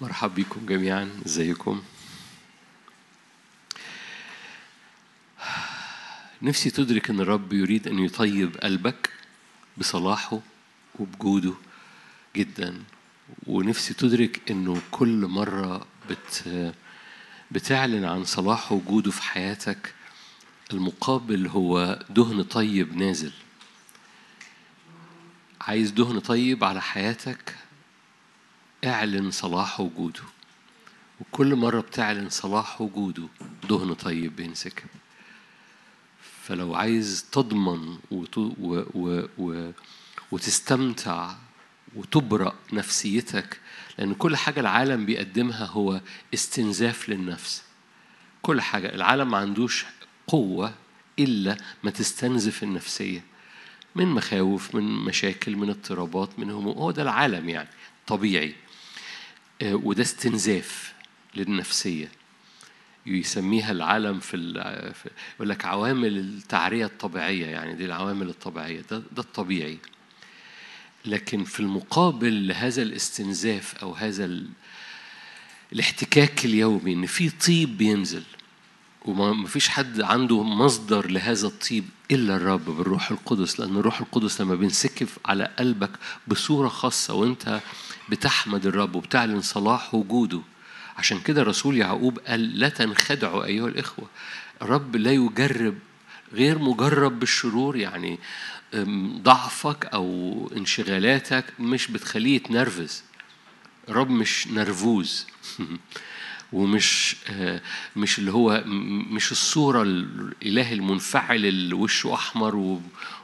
مرحب بكم جميعا. إزيكم؟ نفسي تدرك أن الرب يريد أن يطيب قلبك بصلاحه وبجوده جدا. ونفسي تدرك أنه كل مرة بت بتعلن عن صلاحه وجوده في حياتك المقابل هو دهن طيب نازل. عايز دهن طيب على حياتك؟ اعلن صلاح وجوده. وكل مرة بتعلن صلاح وجوده دهن طيب بينسكب. فلو عايز تضمن. و... و... و... وتستمتع وتبرأ نفسيتك لأن كل حاجة العالم بيقدمها هو استنزاف للنفس. كل حاجة العالم ما عندوش قوة إلا ما تستنزف النفسية. من مخاوف من مشاكل من اضطرابات من هموم. هو ده العالم يعني طبيعي. وده استنزاف للنفسية. يسميها العالم في, في يقول لك عوامل التعرية الطبيعية يعني دي العوامل الطبيعية ده, ده الطبيعي. لكن في المقابل لهذا الاستنزاف أو هذا ال... الاحتكاك اليومي إن في طيب بينزل وما فيش حد عنده مصدر لهذا الطيب إلا الرب بالروح القدس لأن الروح القدس لما بينسكب على قلبك بصورة خاصة وأنت بتحمد الرب وبتعلن صلاح وجوده. عشان كده رسول يعقوب قال لا تنخدعوا أيها الإخوة. الرب لا يجرب غير مجرب بالشرور يعني ضعفك أو انشغالاتك مش بتخليه يتنرفز. الرب مش نرفوز. ومش مش اللي هو مش الصورة الإله المنفعل اللي وشه أحمر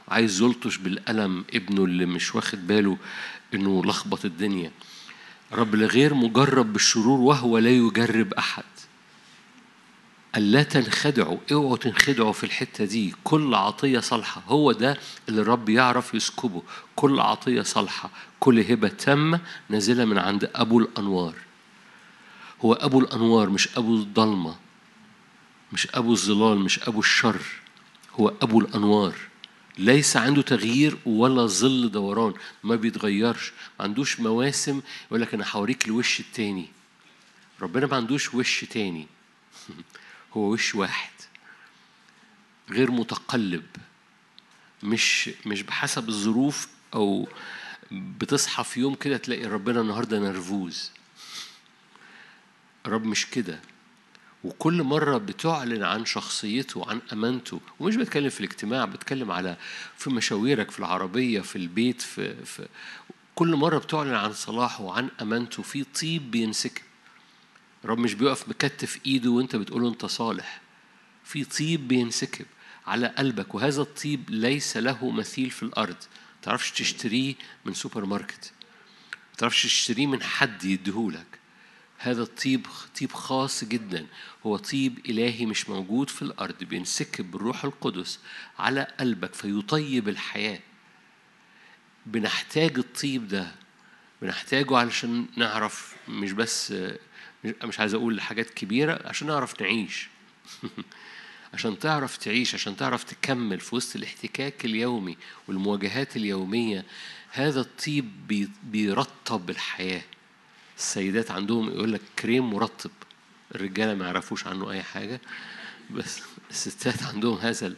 وعايز يلطش بالقلم ابنه اللي مش واخد باله. إنه لخبط الدنيا. رب غير مجرب بالشرور وهو لا يجرب أحد. ألا تنخدعوا اوعوا تنخدعوا في الحتة دي. كل عطية صالحة هو ده اللي الرب يعرف يسكبه. كل عطية صالحة كل هبة تامة نازلة من عند أبو الأنوار. هو أبو الأنوار مش أبو الضلمة مش أبو الظلال مش أبو الشر. هو أبو الأنوار. ليس عنده تغيير ولا ظل دوران ما بيتغيرش. ما عندوش مواسم يقول لك أنا هوريك الوش التاني. ربنا ما عندوش وش تاني. هو وش واحد. غير متقلب. مش مش بحسب الظروف أو بتصحى في يوم كده تلاقي ربنا النهارده نرفوز. الرب مش كده. وكل مرة بتعلن عن شخصيته وعن أمانته ومش بتكلم في الاجتماع بتكلم على في مشاويرك في العربية في البيت في, في كل مرة بتعلن عن صلاحه وعن أمانته في طيب بينسكب الرب مش بيقف مكتف إيده وأنت بتقول أنت صالح. في طيب بينسكب على قلبك وهذا الطيب ليس له مثيل في الأرض. تعرفش تشتريه من سوبر ماركت. تعرفش تشتريه من حد يديهولك. هذا الطيب طيب خاص جدا. هو طيب إلهي مش موجود في الأرض بينسكب بالروح القدس على قلبك فيطيب الحياة. بنحتاج الطيب ده بنحتاجه علشان نعرف مش بس مش عايز أقول حاجات كبيرة عشان نعرف نعيش عشان تعرف تعيش عشان تعرف تكمل في وسط الاحتكاك اليومي والمواجهات اليومية. هذا الطيب بيرطب الحياة. السيدات عندهم يقول لك كريم مرطب. الرجالة ما يعرفوش عنه أي حاجة بس الستات عندهم هذا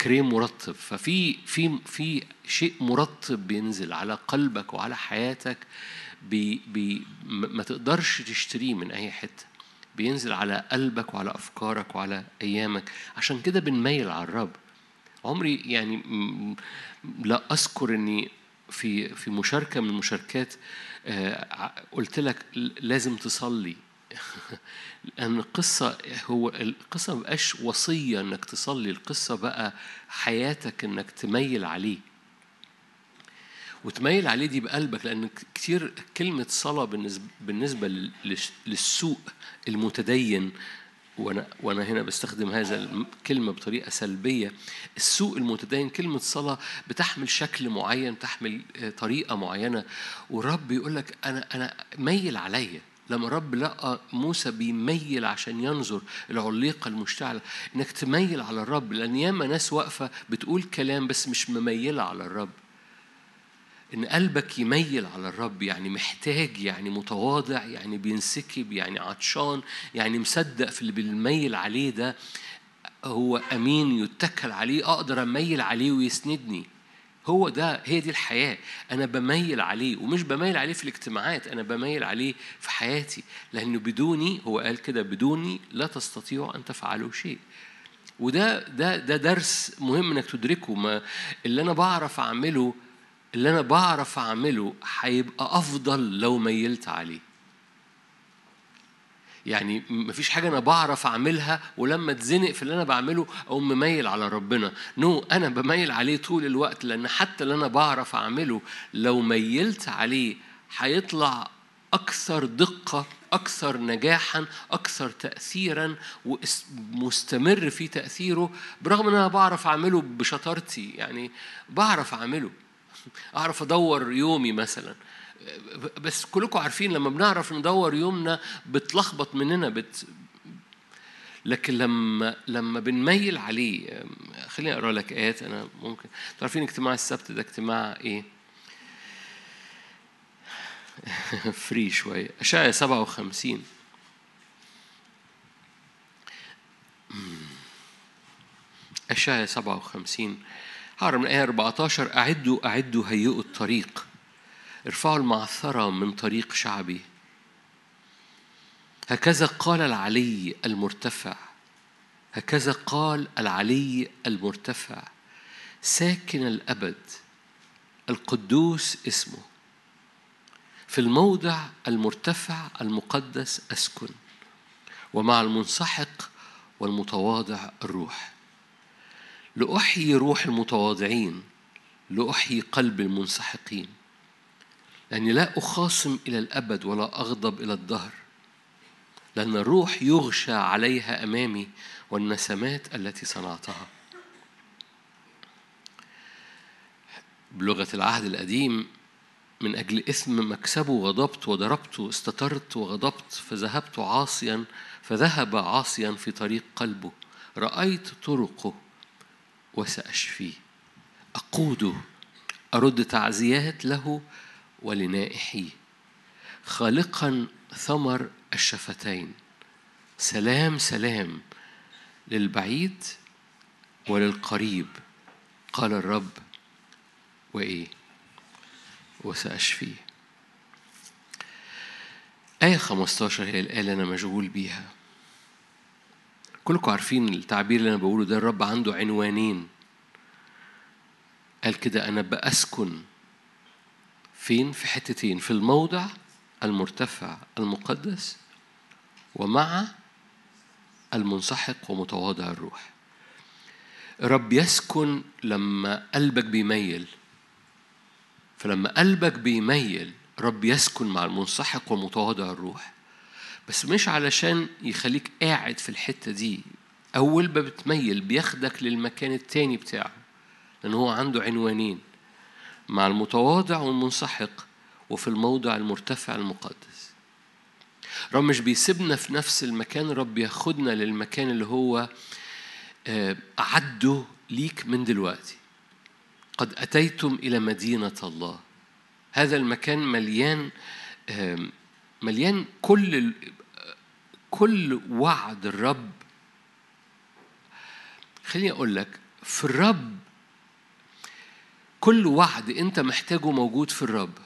كريم مرطب. ففي في في شيء مرطب بينزل على قلبك وعلى حياتك بي بي ما تقدرش تشتريه من أي حتة. بينزل على قلبك وعلى أفكارك وعلى أيامك. عشان كده بنميل على الرب. عمري يعني لا أذكر إني في في مشاركة من المشاركات قلت لك لازم تصلي. لأن القصة هو القصة ما بقاش وصية إنك تصلي القصة بقى حياتك إنك تميل عليه. وتميل عليه دي بقلبك لأن كتير كلمة صلاة بالنسبة, بالنسبة للسوق المتدين وأنا وأنا هنا بستخدم هذا الكلمة بطريقة سلبية. السوق المتدين كلمة صلاة بتحمل شكل معين تحمل طريقة معينة. والرب يقول لك أنا أنا ميل عليا. لما الرب لقى موسى بيميل عشان ينظر العليقه المشتعله إنك تميل على الرب لأن ياما ناس واقفة بتقول كلام بس مش مميلة على الرب. إن قلبك يميل على الرب يعني محتاج يعني متواضع يعني بينسكب يعني عطشان يعني مصدق في اللي بنميل عليه ده هو أمين يتكل عليه أقدر أميل عليه ويسندني. هو ده هي دي الحياة. أنا بميل عليه ومش بميل عليه في الاجتماعات أنا بميل عليه في حياتي. لأنه بدوني هو قال كده بدوني لا تستطيعوا أن تفعلوا شيء. وده ده ده درس مهم إنك تدركه. ما اللي أنا بعرف أعمله اللي أنا بعرف أعمله هيبقى أفضل لو ميلت عليه. يعني مفيش حاجة أنا بعرف أعملها ولما اتزنق في اللي أنا بعمله أقوم مميل على ربنا. نو no, أنا بميل عليه طول الوقت لأن حتى اللي أنا بعرف أعمله لو ميلت عليه هيطلع أكثر دقة أكثر نجاحا أكثر تأثيرا ومستمر في تأثيره برغم أن أنا بعرف أعمله بشطارتي. يعني بعرف أعمله. أعرف أدور يومي مثلا. بس كلكم عارفين لما بنعرف ندور يومنا بتلخبط مننا بت لكن لما لما بنميل عليه خليني أقرأ لك آيات أنا ممكن. عارفين اجتماع السبت ده اجتماع إيه؟ فري شوية. اشعيا 57 اشعيا 57 هقرا من آية 14 أعدوا أعدوا هيئوا الطريق. ارفعوا المعثرة من طريق شعبي. هكذا قال العلي المرتفع. هكذا قال العلي المرتفع. ساكن الأبد القدوس اسمه. في الموضع المرتفع المقدس أسكن. ومع المنسحق والمتواضع الروح. لأحيي روح المتواضعين لأحيي قلب المنسحقين. لأني لا أخاصم إلى الأبد ولا أغضب إلى الدهر. لأن الروح يغشى عليها أمامي والنسمات التي صنعتها. بلغة العهد القديم من أجل إثم مكسبه غضبت وضربت استترت وغضبت فذهبت عاصيا فذهب عاصيا في طريق قلبه. رأيت طرقه وسأشفيه. أقوده أرد تعزيات له ولنائحيه. خالقا ثمر الشفتين. سلام سلام للبعيد وللقريب. قال الرب وإيه؟ وسأشفيه. آية 15 هي الآية اللي أنا مشغول بيها. كلكم عارفين التعبير اللي أنا بقوله ده الرب عنده عنوانين. قال كده أنا بأسكن فين؟ في حتتين في الموضع المرتفع المقدس ومع المنسحق ومتواضع الروح. رب يسكن لما قلبك بيميل. فلما قلبك بيميل رب يسكن مع المنسحق ومتواضع الروح. بس مش علشان يخليك قاعد في الحتة دي. أول ما بتميل بياخدك للمكان التاني بتاعه لأن هو عنده عنوانين. مع المتواضع والمنسحق وفي الموضع المرتفع المقدس. رب مش بيسيبنا في نفس المكان رب ياخدنا للمكان اللي هو أعده ليك من دلوقتي. قد أتيتم إلى مدينة الله. هذا المكان مليان مليان كل كل وعد الرب. خليني أقول لك في الرب كل وعد أنت محتاجه موجود في الرب.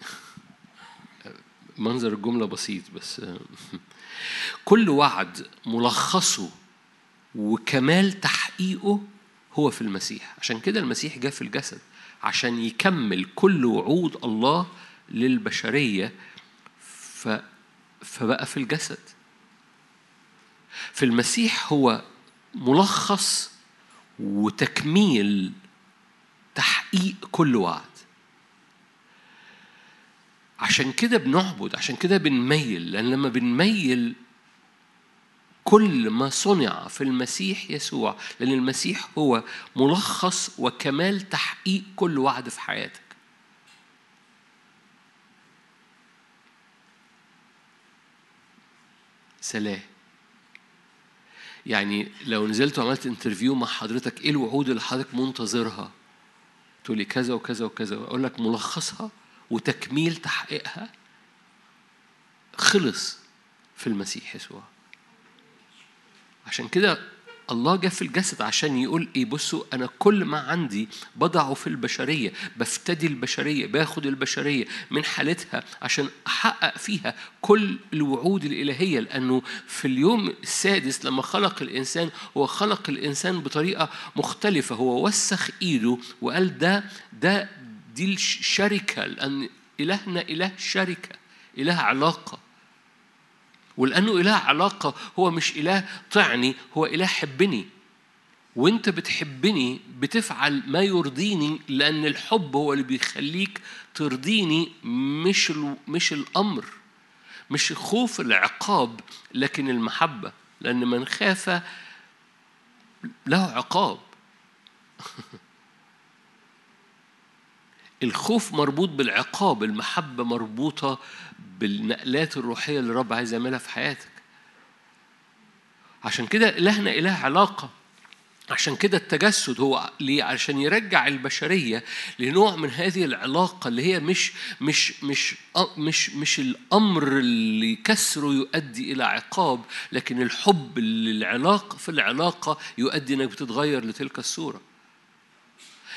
منظر الجملة بسيط بس كل وعد ملخصه وكمال تحقيقه هو في المسيح. عشان كده المسيح جاء في الجسد. عشان يكمل كل وعود الله للبشرية ف... فبقى في الجسد. في المسيح هو ملخص وتكميل تحقيق كل وعد. عشان كده بنعبد عشان كده بنميل لأن لما بنميل كل ما صنع في المسيح يسوع لأن المسيح هو ملخص وكمال تحقيق كل وعد في حياتك. سلام. يعني لو نزلت وعملت انترفيو مع حضرتك إيه الوعود اللي حضرتك منتظرها؟ تقول لي كذا وكذا وكذا أقول لك ملخصها وتكميل تحقيقها خلص في المسيح يسوع. عشان كده الله جاء في الجسد عشان يقول إيه بصوا أنا كل ما عندي بضعه في البشرية بفتدي البشرية باخد البشرية من حالتها عشان أحقق فيها كل الوعود الإلهية لأنه في اليوم السادس لما خلق الإنسان هو خلق الإنسان بطريقة مختلفة. هو وسخ إيده وقال ده ده دي الشركة لأن إلهنا إله شركة إله علاقة. ولأنه إله علاقة هو مش إله طعني هو إله حبني. وأنت بتحبني بتفعل ما يرضيني لأن الحب هو اللي بيخليك ترضيني مش مش الأمر مش خوف العقاب لكن المحبة. لأن من خاف له عقاب. الخوف مربوط بالعقاب المحبة مربوطة بالنقلات الروحية اللي الرب عايز يعملها في حياتك عشان كده إلهنا إله علاقة عشان كده التجسد هو ليه؟ عشان يرجع البشرية لنوع من هذه العلاقة اللي هي مش مش مش مش مش الأمر اللي كسره يؤدي إلى عقاب لكن الحب للعلاقه في العلاقة يؤدي إنك بتتغير لتلك الصورة.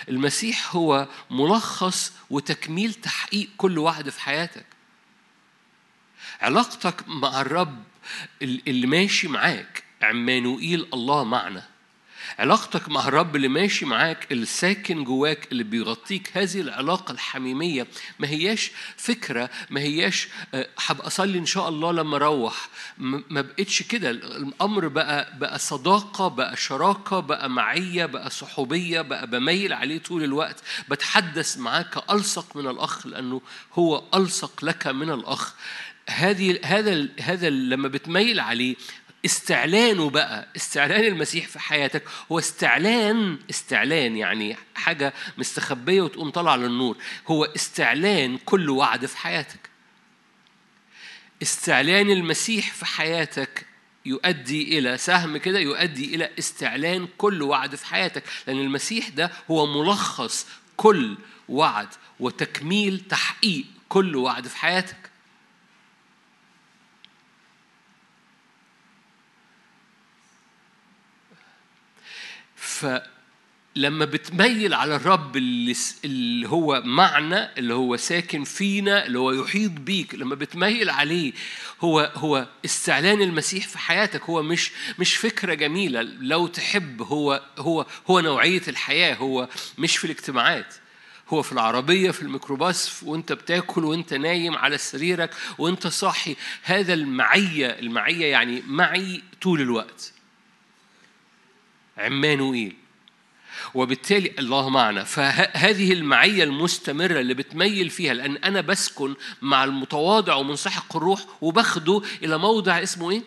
المسيح هو ملخص وتكميل تحقيق كل وعد في حياتك. علاقتك مع الرب اللي ماشي معاك. عمانوئيل الله معنا. علاقتك مع الرب اللي ماشي معاك اللي ساكن جواك اللي بيغطيك. هذه العلاقة الحميمية. ما هياش فكرة ما هياش هبقى أصلي إن شاء الله لما أروح. ما بقتش كده. الأمر بقى بقى صداقة بقى شراكة بقى معية بقى صحوبية بقى بميل عليه طول الوقت. بتحدث معاك ألصق من الأخ لأنه هو ألصق لك من الأخ. هذه هذا هذا لما بتميل عليه استعلانه بقى استعلان المسيح في حياتك هو استعلان استعلان يعني حاجة مستخبية وتقوم طالعة للنور هو استعلان كل وعد في حياتك. استعلان المسيح في حياتك يؤدي إلى سهم كده يؤدي إلى استعلان كل وعد في حياتك لأن المسيح ده هو ملخص كل وعد وتكميل تحقيق كل وعد في حياتك. فلما بتميل على الرب اللي, هو معنا اللي هو ساكن فينا اللي هو يحيط بيك لما بتميل عليه هو هو استعلان المسيح في حياتك. هو مش مش فكرة جميلة. لو تحب هو هو هو نوعية الحياة. هو مش في الاجتماعات. هو في العربية في الميكروباص وانت بتاكل وانت نايم على سريرك وانت صاحي. هذا المعية المعية يعني معي طول الوقت. عمانوئيل وبالتالي الله معنا. فهذه المعية المستمرة اللي بتميل فيها لأن أنا بسكن مع المتواضع ومنسحق الروح وباخده إلى موضع اسمه إيه؟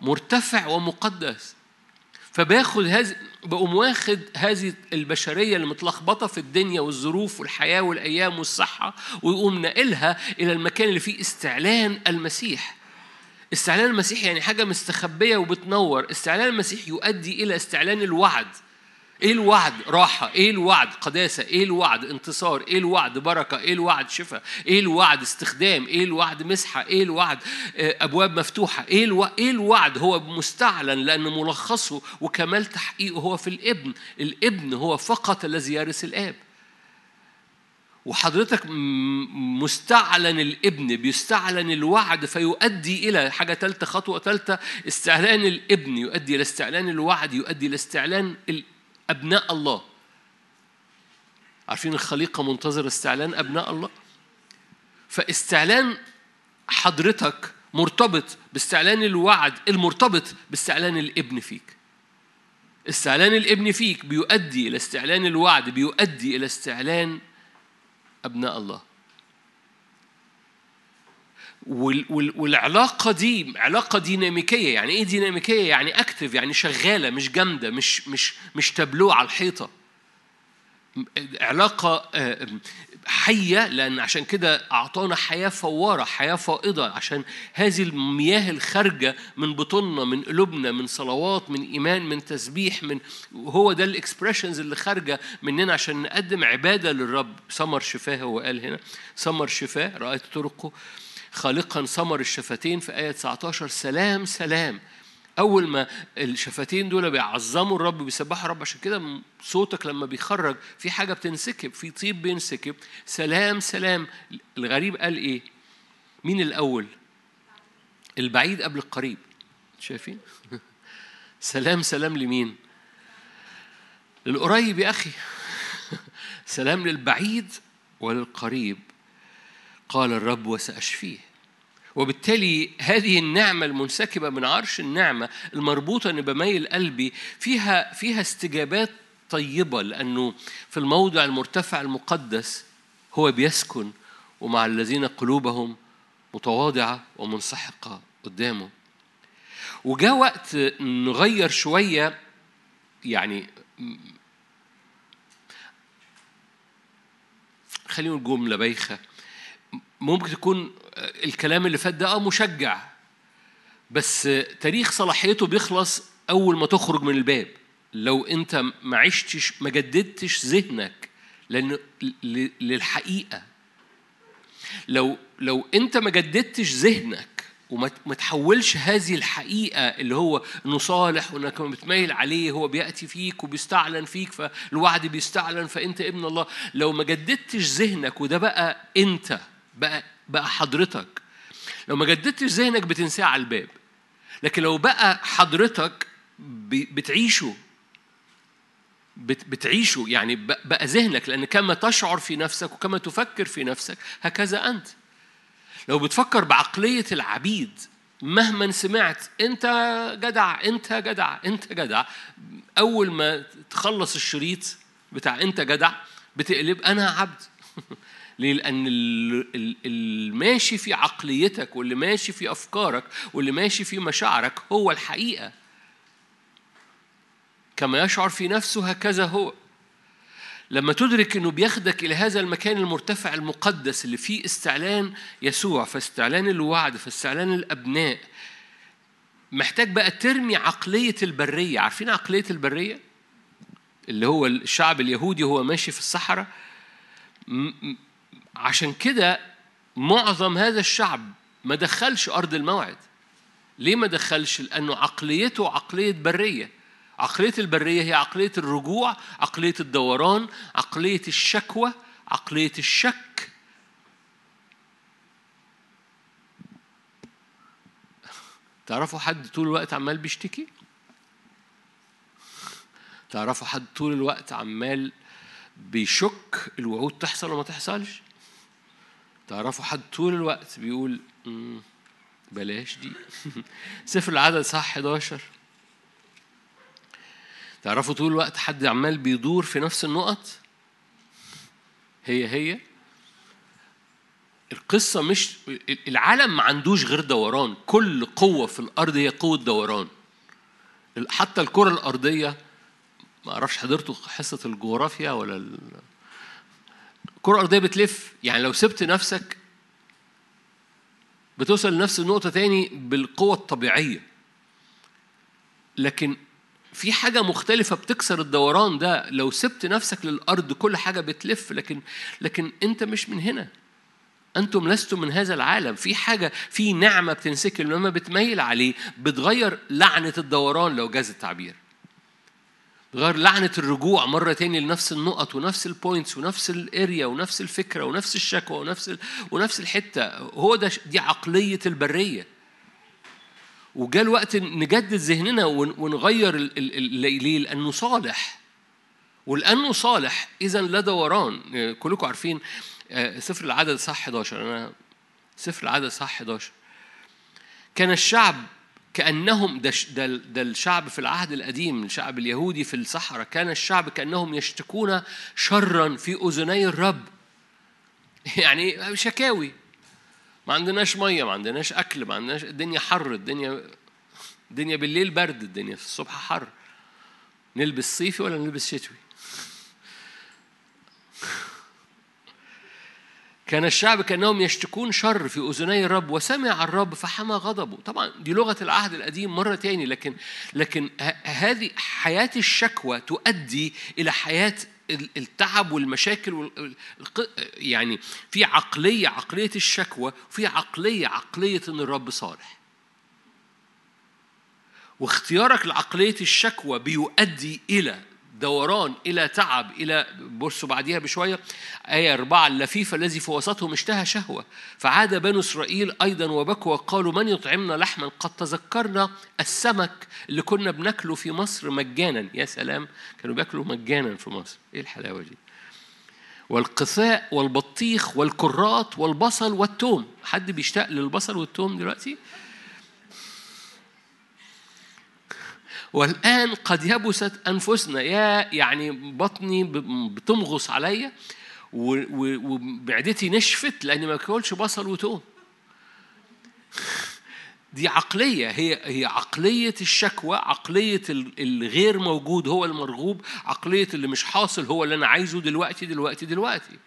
مرتفع ومقدس. فباخد هذه بقوم واخد هذه البشرية اللي متلخبطة في الدنيا والظروف والحياة والأيام والصحة ويقوم ناقلها إلى المكان اللي فيه استعلان المسيح. استعلان المسيح يعني حاجة مستخبية وبتنور. استعلان المسيح يؤدي إلى استعلان الوعد. إيه الوعد؟ راحة. إيه الوعد؟ قداسة. إيه الوعد؟ انتصار. إيه الوعد؟ بركة. إيه الوعد؟ شفاء. إيه الوعد؟ استخدام. إيه الوعد؟ مسحة. إيه الوعد؟ أبواب مفتوحة. إيه الوعد, إيه الوعد؟ هو مستعلن لأن ملخصه وكمال تحقيقه هو في الإبن. الإبن هو فقط الذي يرث الآب. وحضرتك مستعلن الابن بيستعلن الوعد فيؤدي إلى حاجة ثالثه خطوة ثالثه استعلان الابن يؤدي إلى استعلان الوعد يؤدي إلى استعلان أبناء الله. عارفين الخليقة منتظر استعلان أبناء الله؟ فاستعلان حضرتك مرتبط باستعلان الوعد المرتبط باستعلان الابن فيك. استعلان الابن فيك بيؤدي إلى استعلان الوعد بيؤدي إلى استعلان أبناء الله والعلاقة دي علاقة ديناميكية يعني إيه ديناميكية؟ يعني أكتف يعني شغالة مش جامدة مش مش مش تابلو على الحيطة علاقة آه، حية لأن عشان كده أعطانا حياة فوارة حياة فائضة. عشان هذه المياه الخارجة من بطوننا من قلوبنا من صلوات من إيمان من تسبيح من هو ده الإكسبريشنز اللي خارجة مننا عشان نقدم عبادة للرب. ثمر شفاه هو قال هنا. ثمر شفاه رأيت طرقه. خالقا ثمر الشفتين في آية 19 سلام سلام. أول ما الشفتين دول بيعظموا الرب بيسبحوا الرب عشان كده صوتك لما بيخرج في حاجة بتنسكب في طيب بينسكب. سلام سلام. الغريب قال إيه؟ مين الأول؟ البعيد قبل القريب. شايفين؟ سلام سلام لمين؟ للقريب يا أخي. سلام للبعيد وللقريب. قال الرب وسأشفيه. وبالتالي هذه النعمة المنسكبة من عرش النعمة المربوطة أن بميل قلبي فيها فيها استجابات طيبة لأنه في الموضع المرتفع المقدس هو بيسكن ومع الذين قلوبهم متواضعة ومنسحقة قدامه. وجاء وقت نغير شوية يعني خلينا نقول جملة بايخة ممكن تكون الكلام اللي فات ده آه مشجع. بس تاريخ صلاحيته بيخلص أول ما تخرج من الباب. لو أنت ما عشتش ما جددتش ذهنك لأن للحقيقة. لو لو أنت ما جددتش ذهنك وما تحولش هذه الحقيقة اللي هو إنه صالح وإنك بتميل عليه هو بيأتي فيك وبيستعلن فيك فالوعد بيستعلن فأنت ابن الله. لو ما جددتش ذهنك وده بقى أنت بقى بقى حضرتك. لو ما جددتش ذهنك بتنساه على الباب. لكن لو بقى حضرتك بتعيشه. بتعيشه. يعني بقى ذهنك. لأن كما تشعر في نفسك وكما تفكر في نفسك هكذا أنت. لو بتفكر بعقلية العبيد مهما سمعت أنت جدع أنت جدع أنت جدع. أول ما تخلص الشريط بتاع أنت جدع بتقلب أنا عبد. ليه؟ لأن اللي ماشي في عقليتك واللي ماشي في أفكارك واللي ماشي في مشاعرك هو الحقيقة. كما يشعر في نفسه هكذا هو. لما تدرك إنه بياخدك إلى هذا المكان المرتفع المقدس اللي فيه استعلان يسوع فاستعلان الوعد فاستعلان الأبناء محتاج بقى ترمي عقلية البرية. عارفين عقلية البرية؟ اللي هو الشعب اليهودي هو ماشي في الصحراء؟ عشان كده معظم هذا الشعب ما دخلش أرض الموعد ليه ما دخلش؟ لأنه عقليته عقلية برية عقلية البرية هي عقلية الرجوع عقلية الدوران عقلية الشكوى عقلية الشك تعرفوا حد طول الوقت عمال بيشتكي؟ تعرفوا حد طول الوقت عمال بيشك الوعود تحصل وما تحصلش؟ تعرفوا حد طول الوقت بيقول بلاش دي. سفر العدد صح 11 تعرفوا طول الوقت حد عمال بيدور في نفس النقط؟ هي هي. القصة مش العالم ما عندوش غير دوران. كل قوة في الأرض هي قوة دوران. حتى الكرة الأرضية ما أعرفش حضرتوا حصة الجغرافيا ولا الكرة الأرضية بتلف. يعني لو سبت نفسك بتوصل لنفس النقطة تاني بالقوة الطبيعية. لكن في حاجة مختلفة بتكسر الدوران ده. لو سبت نفسك للأرض كل حاجة بتلف. لكن لكن أنت مش من هنا. أنتم لستم من هذا العالم. في حاجة في نعمة بتنسكب لما بتميل عليه. بتغير لعنة الدوران لو جاز التعبير. غير لعنة الرجوع مرة تاني لنفس النقط ونفس ال points ونفس ال area ونفس الفكرة ونفس الشكوى ونفس ال... ونفس الحتة. هو ده دي عقلية البرية. وجاء الوقت نجدد ذهننا ونغير ليه؟ لأنه صالح. ولأنه صالح إذا لا دوران. كلكم عارفين آه، سفر العدد صح 11 أنا سفر العدد صح 11 كان الشعب كأنهم ده, ده, الشعب في العهد القديم الشعب اليهودي في الصحراء كان الشعب كأنهم يشتكون شرا في أذني الرب. يعني شكاوي. ما عندناش مية ما عندناش أكل ما عندناش الدنيا حر الدنيا الدنيا بالليل برد الدنيا في الصبح حر. نلبس صيفي ولا نلبس شتوي؟ كان الشعب كأنهم يشتكون شر في أذني الرب وسمع الرب فحمى غضبه. طبعا دي لغة العهد القديم مرة تاني لكن لكن هذه حياة الشكوى تؤدي إلى حياة التعب والمشاكل يعني في عقلية عقلية الشكوى وفي عقلية عقلية إن الرب صالح. واختيارك لعقلية الشكوى بيؤدي إلى دوران إلى تعب إلى بصوا بعديها بشوية آية أربعة اللفيف الذي في وسطهم اشتهى شهوة فعاد بنو إسرائيل أيضا وبكوا وقالوا من يطعمنا لحما؟ قد تذكرنا السمك اللي كنا بناكله في مصر مجانا. يا سلام كانوا بياكلوا مجانا في مصر. إيه الحلاوة دي؟ والقثاء والبطيخ والكرات والبصل والثوم. حد بيشتاق للبصل والثوم دلوقتي؟ والآن قد يبست أنفسنا يا يعني بطني بتمغص عليا ومعدتي نشفت لأني ما باكلش بصل وتوم. دي عقلية هي هي عقلية الشكوى عقلية الغير موجود هو المرغوب عقلية اللي مش حاصل هو اللي أنا عايزه دلوقتي دلوقتي دلوقتي.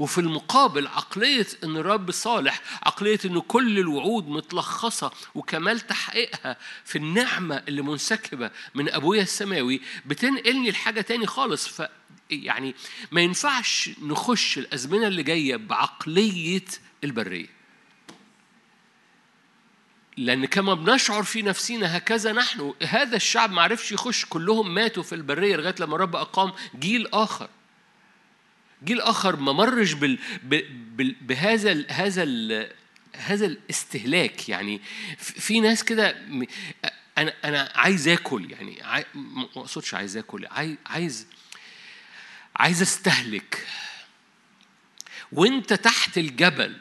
وفي المقابل عقلية إن الرب صالح عقلية إن كل الوعود متلخصة وكمال تحقيقها في النعمة اللي منسكبة من أبويا السماوي بتنقلني لحاجة تاني خالص. ف يعني ما ينفعش نخش الأزمنة اللي جاية بعقلية البرية. لأن كما بنشعر في نفسنا هكذا نحن هذا الشعب ما عرفش يخش كلهم ماتوا في البرية لغاية لما الرب أقام جيل آخر. جيل آخر ما مرش بال بهذا ال هذا ال هذا الاستهلاك. يعني في ناس كده أنا أنا عايز آكل. يعني ما أقصدش عايز آكل. عايز عايز أستهلك. وأنت تحت الجبل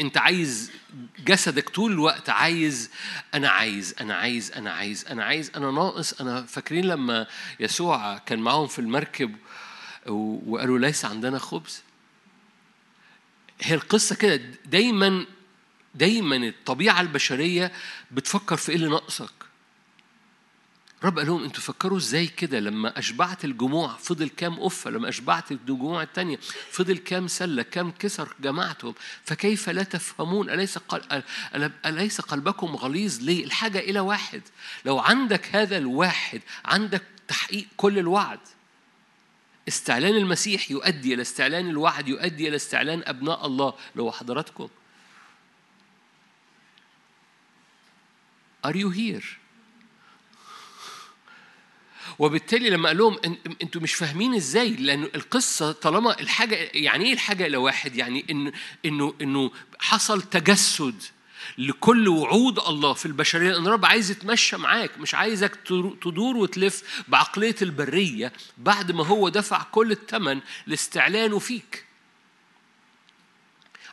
أنت عايز جسدك طول الوقت عايز أنا عايز أنا عايز أنا عايز أنا عايز أنا ناقص. أنا فاكرين لما يسوع كان معاهم في المركب وقالوا ليس عندنا خبز. هي القصة كده دايما دايما الطبيعة البشرية بتفكر في إيه اللي ناقصك. رب قال لهم أنتوا فكروا إزاي كده؟ لما أشبعت الجموع فضل كام قفه لما أشبعت الجموع الثانية فضل كام سلة كام كسر جمعتهم فكيف لا تفهمون؟ أليس قل... أليس قلبكم غليظ؟ ليه؟ الحاجة إلى واحد. لو عندك هذا الواحد عندك تحقيق كل الوعد. استعلان المسيح يؤدي إلى استعلان الوعد يؤدي إلى استعلان أبناء الله. لو حضراتكم. Are you here؟ وبالتالي لما قال لهم إنتوا مش فاهمين إزاي؟ لأن القصة طالما الحاجة يعني إيه الحاجة إلى واحد؟ يعني انه إنه إنه حصل تجسد. لكل وعود الله في البشرية أن الرب عايز يتمشى معاك مش عايزك تدور وتلف بعقلية البرية بعد ما هو دفع كل الثمن لاستعلانه فيك.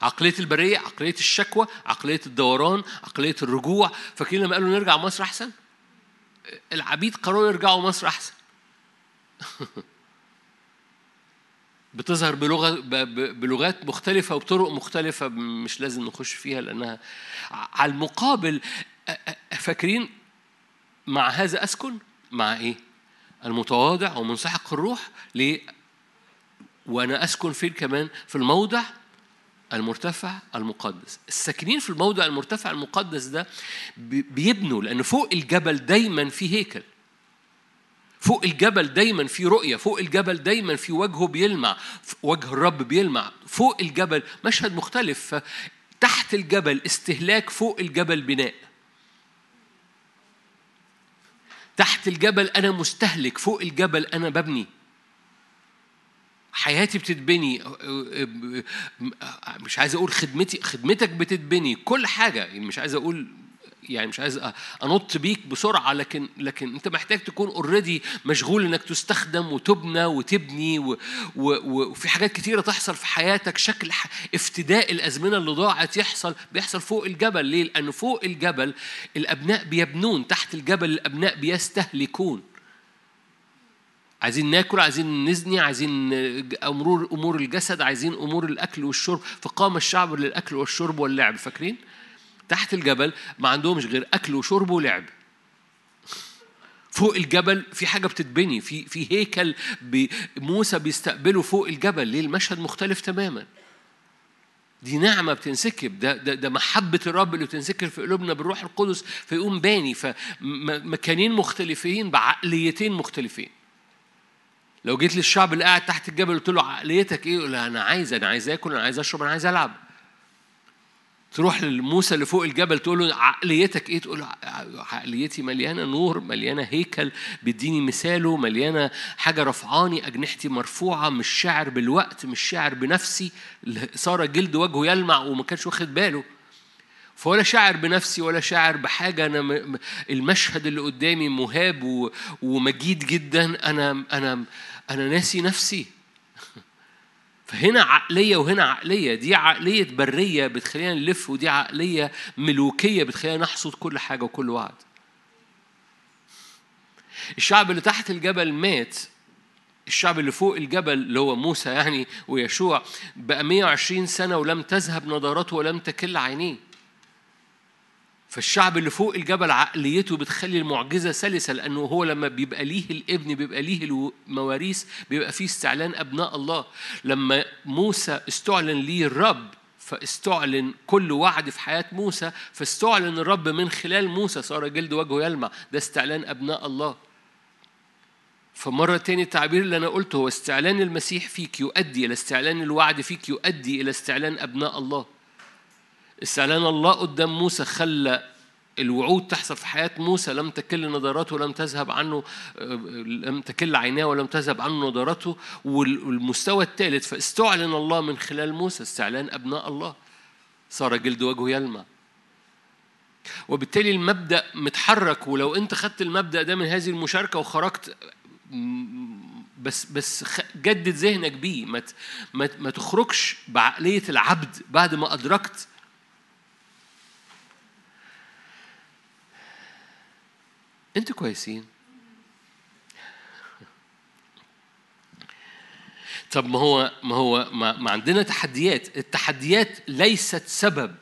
عقلية البرية عقلية الشكوى عقلية الدوران عقلية الرجوع. فاكرين لما قالوا نرجع مصر أحسن؟ العبيد قرروا يرجعوا مصر أحسن. بتظهر بلغة بلغات مختلفة وبطرق مختلفة مش لازم نخش فيها لأنها على المقابل فاكرين مع هذا أسكن مع إيه؟ المتواضع ومنسحق الروح ليه؟ وأنا أسكن فين كمان؟ في الموضع المرتفع المقدس الساكنين في الموضع المرتفع المقدس ده بيبنوا لأن فوق الجبل دايما في هيكل فوق الجبل دايما في رؤية فوق الجبل دايما في وجهه بيلمع وجه الرب بيلمع. فوق الجبل مشهد مختلف. تحت الجبل استهلاك فوق الجبل بناء. تحت الجبل أنا مستهلك فوق الجبل أنا ببني. حياتي بتتبني. مش عايز أقول خدمتي خدمتك بتتبني. كل حاجة مش عايز أقول يعني مش عايز أنط بيك بسرعة لكن لكن أنت محتاج تكون اوريدي مشغول إنك تستخدم وتبنى وتبني و و وفي حاجات كتيرة تحصل في حياتك شكل افتداء الأزمنة اللي ضاعت يحصل بيحصل فوق الجبل ليه؟ لأنه فوق الجبل الأبناء بيبنون تحت الجبل الأبناء بيستهلكون عايزين ناكل عايزين نزني عايزين امور أمور الجسد عايزين أمور الأكل والشرب فقام الشعب للأكل والشرب واللعب فاكرين؟ تحت الجبل ما عندهمش غير أكل وشرب ولعب. فوق الجبل في حاجة بتتبني في في هيكل بي موسى بيستقبله فوق الجبل ليه المشهد مختلف تماما. دي نعمة بتنسكب ده, ده, ده محبة الرب اللي بتنسكب في قلوبنا بالروح القدس فيقوم باني فمكانين مختلفين بعقليتين مختلفين. لو جيت للشعب اللي قاعد تحت الجبل قلت له عقليتك إيه؟ يقول أنا عايز أنا عايز آكل أنا عايز أشرب أنا عايز ألعب. تروح للموسى اللي فوق الجبل تقول له عقليتك إيه؟ تقول له عقليتي مليانة نور، مليانة هيكل بيديني مثاله، مليانة حاجة رفعاني، أجنحتي مرفوعة، مش شاعر بالوقت، مش شاعر بنفسي، صار جلد وجهه يلمع وما كانش واخد باله. فولا شاعر بنفسي ولا شاعر بحاجة أنا المشهد اللي قدامي مهاب ومجيد جدا أنا أنا أنا ناسي نفسي فهنا عقلية وهنا عقلية. دي عقلية برية بتخلينا نلف ودي عقلية ملوكية بتخلينا نحصد كل حاجة وكل وعد. الشعب اللي تحت الجبل مات. الشعب اللي فوق الجبل اللي هو موسى يعني ويشوع بقى 120 سنة ولم تذهب نضارته ولم تكل عينيه. فالشعب اللي فوق الجبل عقليته بتخلي المعجزة سلسة لأنه هو لما بيبقى ليه الابن بيبقى ليه المواريث بيبقى فيه استعلان أبناء الله. لما موسى استعلن ليه الرب فاستعلن كل وعد في حياة موسى فاستعلن الرب من خلال موسى صار جلد وجهه يلمع. ده استعلان أبناء الله. فمرة تاني التعبير اللي أنا قلته هو استعلان المسيح فيك يؤدي إلى استعلان الوعد فيك يؤدي إلى استعلان أبناء الله. استعلان الله قدام موسى خلى الوعود تحصل في حياة موسى لم تكل نظراته ولم تذهب عنه لم تكل عيناه ولم تذهب عنه نظراته والمستوى الثالث فاستعلن الله من خلال موسى استعلان أبناء الله. صار جلد وجهه يلمع. وبالتالي المبدأ متحرك ولو أنت خدت المبدأ ده من هذه المشاركة وخرجت بس بس جدد ذهنك بيه. ما ما تخرجش بعقلية العبد بعد ما أدركت أنتوا كويسين. طب ما هو ما هو ما, ما عندنا تحديات. التحديات ليست سبب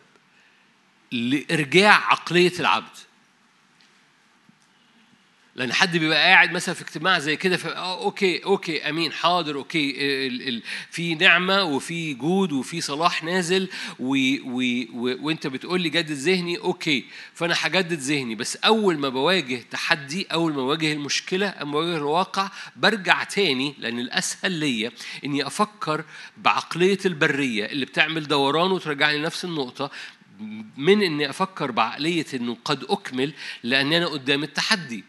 لإرجاع عقلية العبد. لأن حد بيبقى قاعد مثلا في اجتماع زي كده ف آه okay okay أمين حاضر okay ال ال في نعمة وفي جود وفي صلاح نازل و و و وأنت بتقول لي جدد ذهني okay فأنا هجدد ذهني. بس أول ما بواجه تحدي أول ما بواجه المشكلة أما بواجه الواقع برجع تاني لأن الأسهل ليا إني أفكر بعقلية البرية اللي بتعمل دوران وترجعني لنفس النقطة من إني أفكر بعقلية إنه قد أكمل لأن أنا قدام التحدي.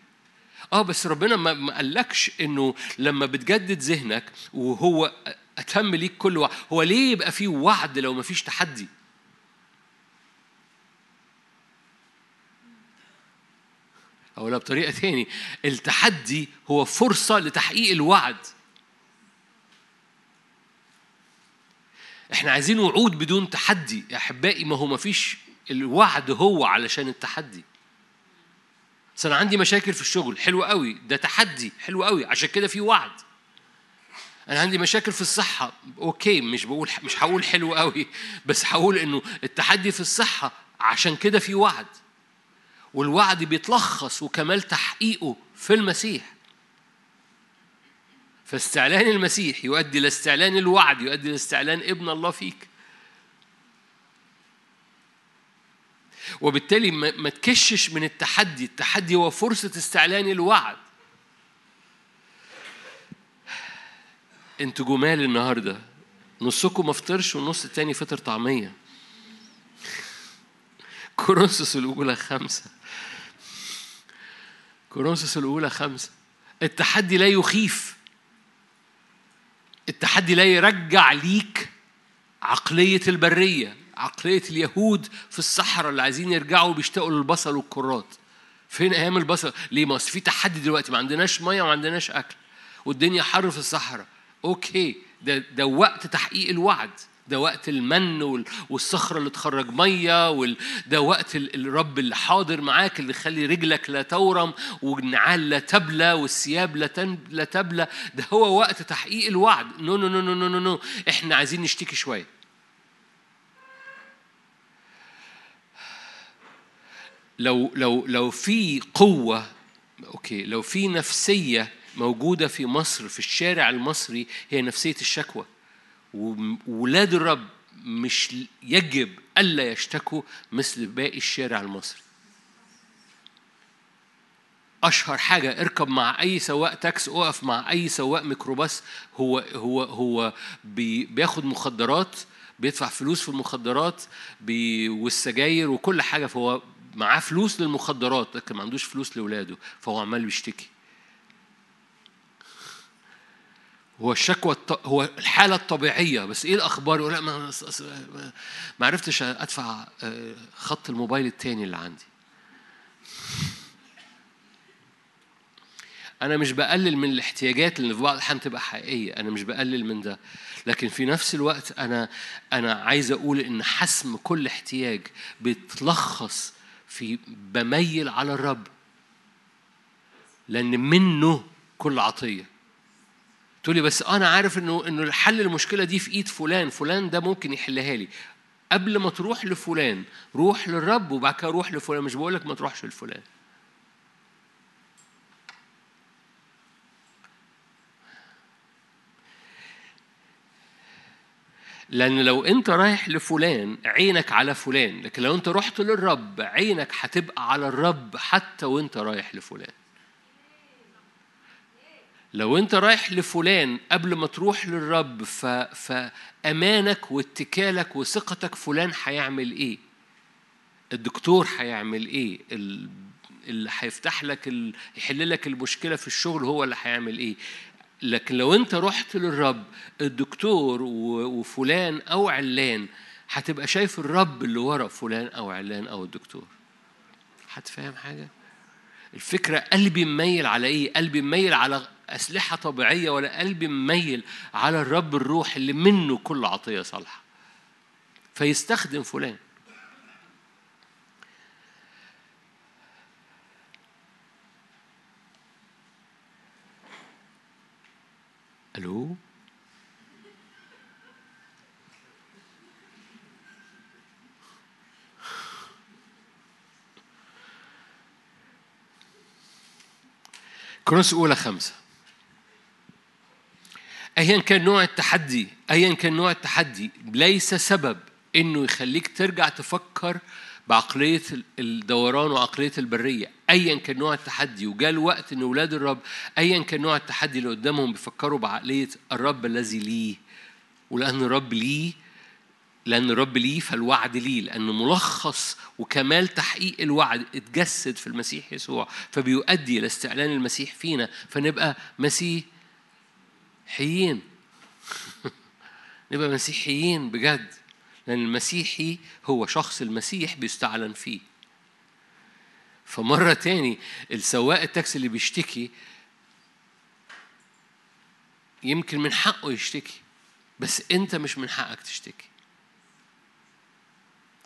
آه بس ربنا ما قالكش انه لما بتجدد ذهنك وهو اتم ليك كل وعد هو ليه يبقى فيه وعد لو ما فيش تحدي؟ أو بطريقة تاني. التحدي هو فرصة لتحقيق الوعد. إحنا عايزين وعود بدون تحدي. يا أحبائي ما هو ما فيش الوعد هو علشان التحدي. بس أنا عندي مشاكل في الشغل. حلو قوي. ده تحدي. حلو قوي. عشان كده في وعد. أنا عندي مشاكل في الصحة. أوكي مش بقول مش هقول حلو قوي. بس هقول إنه التحدي في الصحة. عشان كده في وعد. والوعد بيتلخص وكمال تحقيقه في المسيح. فاستعلان المسيح يؤدي إلى استعلان الوعد يؤدي إلى استعلان ابن الله فيك. وبالتالي ما تكشش من التحدي. التحدي هو فرصة استعلان الوعد. أنتوا جمال النهارده. نصكم ما والنص التاني فطر طعمية. كورنثوس الأولى خمسة. كورنثوس الأولى خمسة. التحدي لا يخيف. التحدي لا يرجع ليك عقلية البرية. عقلية اليهود في الصحراء اللي عايزين يرجعوا بيشتاقوا للبصل والكرات. فين أيام البصل؟ ليه؟ ما في تحدي دلوقتي ما عندناش مية وما عندناش أكل. والدنيا حر في الصحراء. أوكي ده ده وقت تحقيق الوعد. ده وقت المن والصخرة اللي تخرج مية ده وقت الرب اللي حاضر معاك اللي يخلي رجلك لا تورم والنعال لا تبلى والثياب لا لا تبلى. ده هو وقت تحقيق الوعد. no no no no no no إحنا عايزين نشتكي شوية. لو لو لو في قوة okay لو في نفسية موجودة في مصر في الشارع المصري هي نفسية الشكوى. وولاد الرب مش يجب ألا يشتكوا مثل باقي الشارع المصري. أشهر حاجة اركب مع أي سواق تاكسي اقف مع أي سواق ميكروباص. هو هو هو بي بياخد مخدرات بيدفع فلوس في المخدرات بي والسجاير وكل حاجة فهو معاه فلوس للمخدرات لكن ما عندوش فلوس لاولاده فهو عمال بيشتكي هو الشكوى الط... هو الحالة الطبيعية بس إيه الأخبار؟ يقول لأ ما ما عرفتش أدفع آه، خط الموبايل التاني اللي عندي. أنا مش بقلل من الاحتياجات اللي في بعض الأحيان تبقى حقيقية، أنا مش بقلل من ده، لكن في نفس الوقت أنا أنا عايز أقول إن حسم كل احتياج بيتلخص في بميل على الرب. لأن منه كل عطية. تقول لي بس أنا عارف إنه إنه الحل المشكلة دي في إيد فلان، فلان ده ممكن يحلها لي. قبل ما تروح لفلان روح للرب وبعد كده روح لفلان مش بقول لك ما تروحش لفلان. لأن لو أنت رايح لفلان عينك على فلان لكن لو أنت رحت للرب عينك هتبقى على الرب حتى وأنت رايح لفلان. لو أنت رايح لفلان قبل ما تروح للرب ف... فأمانك واتكالك وثقتك فلان هيعمل إيه؟ الدكتور هيعمل إيه؟ اللي هيفتح لك ال... يحل لك المشكلة في الشغل هو اللي هيعمل إيه؟ لكن لو انت رحت للرب الدكتور وفلان أو علان هتبقى شايف الرب اللي ورا فلان أو علان أو الدكتور. هتفهم حاجة؟ الفكرة قلبي مميل على إيه؟ قلبي مميل على أسلحة طبيعية ولا قلبي مميل على الرب الروح اللي منه كل عطية صالحة؟ فيستخدم فلان. ألو كرونس أولى خمسة. أيا كان نوع التحدي أيا كان نوع التحدي ليس سبب إنه يخليك ترجع تفكر بعقلية الدوران وعقلية البرية أيا كان نوع التحدي. وجاء الوقت إن أولاد الرب أيا كان نوع التحدي اللي قدامهم بيفكروا بعقلية الرب الذي ليه. ولأن الرب ليه لأن الرب ليه فالوعد ليه لأنه ملخص وكمال تحقيق الوعد اتجسد في المسيح يسوع فبيؤدي إلى استعلان المسيح فينا. فنبقى مسيحيين. نبقى مسيحيين بجد. لأن المسيحي هو شخص المسيح بيستعلن فيه. فمرة تاني السواق التاكسي اللي بيشتكي يمكن من حقه يشتكي بس أنت مش من حقك تشتكي.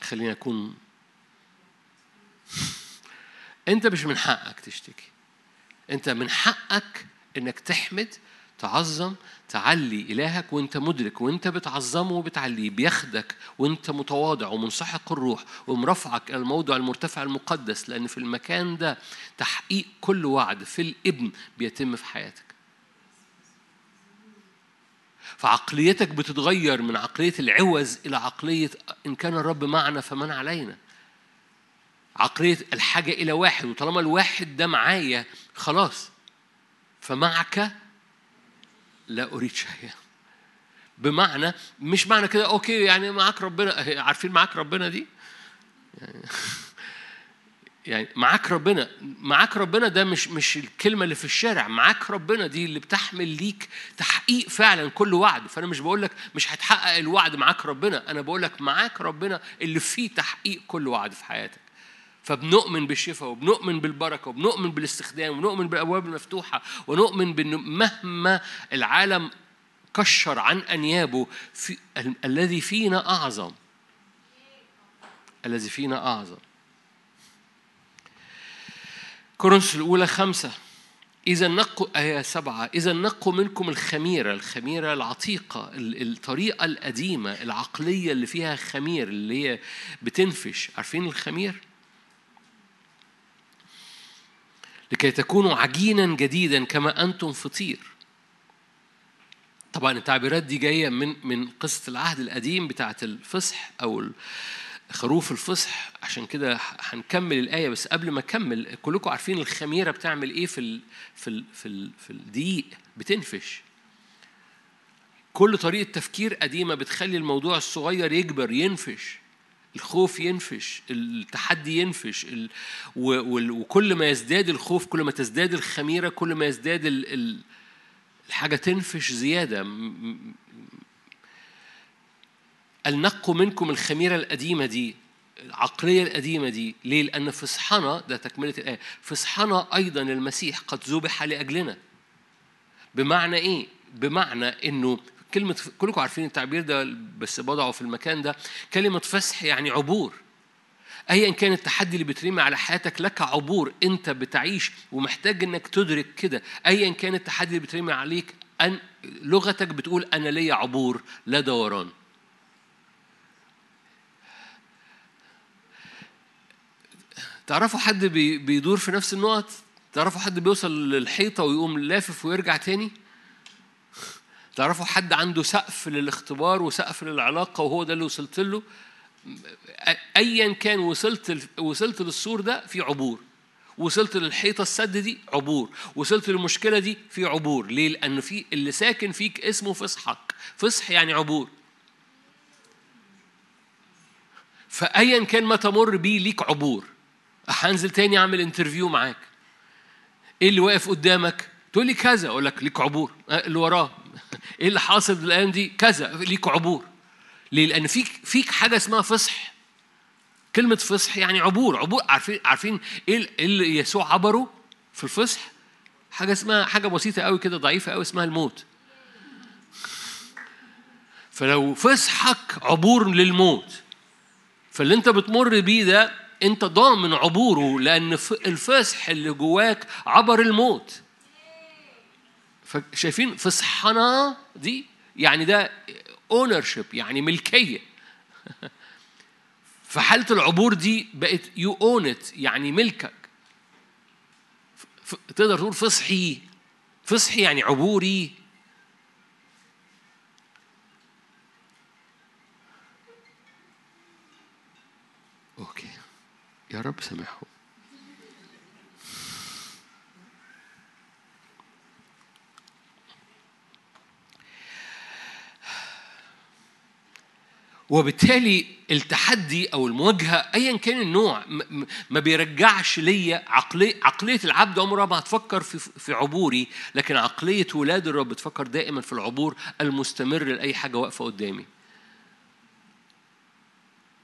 خلينا أكون أنت مش من حقك تشتكي. أنت من حقك إنك تحمد تعظم تعلي إلهك وأنت مدرك وأنت بتعظمه وبتعليه بياخدك وأنت متواضع ومنسحق الروح ومرفعك إلى الموضع المرتفع المقدس لأن في المكان ده تحقيق كل وعد في الإبن بيتم في حياتك. فعقليتك بتتغير من عقلية العوز إلى عقلية إن كان الرب معنا فمن علينا. عقلية الحاجة إلى واحد وطالما الواحد ده معايا خلاص. فمعك لا أريد شيئا. بمعنى مش معنى كده أوكي يعني معاك ربنا عارفين معاك ربنا دي؟ يعني يعني معاك ربنا معاك ربنا ده مش مش الكلمة اللي في الشارع معاك ربنا دي اللي بتحمل ليك تحقيق فعلا كل وعد. فأنا مش بقول لك مش هتحقق الوعد معاك ربنا أنا بقول لك معاك ربنا اللي فيه تحقيق كل وعد في حياتك. فبنؤمن بالشفاء وبنؤمن بالبركة وبنؤمن بالاستخدام وبنؤمن بالأبواب المفتوحة ونؤمن بان مهما العالم كشر عن أنيابه في ال- الذي فينا أعظم. الذي فينا أعظم. كورنثوس الأولى خمسة. إذا نقوا آية سبعة. إذا نقوا منكم الخميرة. الخميرة العتيقة. الطريقة القديمة العقلية اللي فيها خمير اللي هي بتنفش. عارفين الخمير؟ لكي تكونوا عجينا جديدا كما أنتم فطير. طبعا التعبيرات دي جاية من من قصة العهد القديم بتاعة الفصح أو خروف الفصح. عشان كده هنكمل الآية بس قبل ما أكمل كلكم عارفين الخميرة بتعمل إيه في ال في ال في ال في الدقيق؟ بتنفش. كل طريقة تفكير قديمة بتخلي الموضوع الصغير يكبر ينفش. الخوف ينفش التحدي ينفش. وكل ما يزداد الخوف كل ما تزداد الخميرة كل ما يزداد ال... ال... الحاجة تنفش زيادة النقوا منكم الخميرة القديمة دي العقلية القديمة دي ليه؟ لأن فصحنا ده تكملة الآية فصحنا أيضا المسيح قد ذبح لأجلنا بمعنى إيه؟ بمعنى إنه كلمة كلكم عارفين التعبير ده بس بضعه في المكان ده. كلمة فسح يعني عبور. ايا كان التحدي اللي بترمي على حياتك لك عبور أنت بتعيش ومحتاج إنك تدرك كده. ايا كان التحدي اللي بترمي عليك أن لغتك بتقول أنا ليا عبور لا دوران. تعرفوا حد بيدور في نفس النقط؟ تعرفوا حد بيوصل للحيطة ويقوم لافف ويرجع تاني؟ تعرفوا حد عنده سقف للاختبار وسقف للعلاقة وهو ده اللي وصلت له؟ ايا كان وصلت وصلت للسور ده في عبور. وصلت للحيطة السد دي عبور. وصلت للمشكلة دي في عبور. ليه؟ لأن في اللي ساكن فيك اسمه فصحك فصح يعني عبور. فأيا كان ما تمر بيه ليك عبور. هنزل تاني أعمل interview معاك. إيه اللي واقف قدامك؟ تقول لي كذا. أقول لك ليك عبور. أه، اللي وراه. إيه اللي حاصل الأيام دي؟ كذا ليك عبور ليه؟ لأن فيك فيك حاجة اسمها فصح كلمة فصح يعني عبور عبور عارفين عارفين إيه اللي يسوع عبره في الفصح؟ حاجة اسمها حاجة بسيطة قوي كده ضعيفة قوي اسمها الموت. فلو فصحك عبور للموت فاللي انت بتمر بيه ده انت ضامن عبوره لأن الفصح اللي جواك عبر الموت فشايفين فصحنا دي يعني ده ownership يعني ملكية. فحالة العبور دي بقت you own يعني ملكك. تقدر تقول فصحي. فصحي يعني عبوري. أوكي. يا رب سامحهم. وبالتالي التحدي أو المواجهة ايا كان النوع ما بيرجعش ليا عقليه عقلية العبد عمرها ما هتفكر في في عبوري لكن عقلية ولاد الرب بتفكر دائما في العبور المستمر لأي حاجة واقفة قدامي.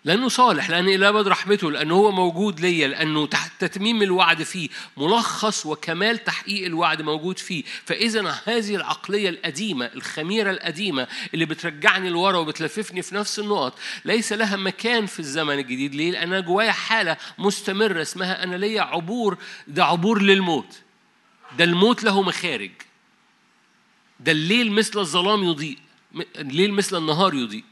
لأنه صالح لأن إلى أبد رحمته لأنه هو موجود ليا لأنه تحت تتميم الوعد فيه ملخص وكمال تحقيق الوعد موجود فيه. فإذا هذه العقلية القديمة الخميرة القديمة اللي بترجعني لورا وبتلففني في نفس النقط ليس لها مكان في الزمن الجديد. ليه؟ لأن أنا جوايا حالة مستمرة اسمها أنا ليا عبور ده عبور للموت. ده الموت له مخارج. ده الليل مثل الظلام يضيء الليل مثل النهار يضيء.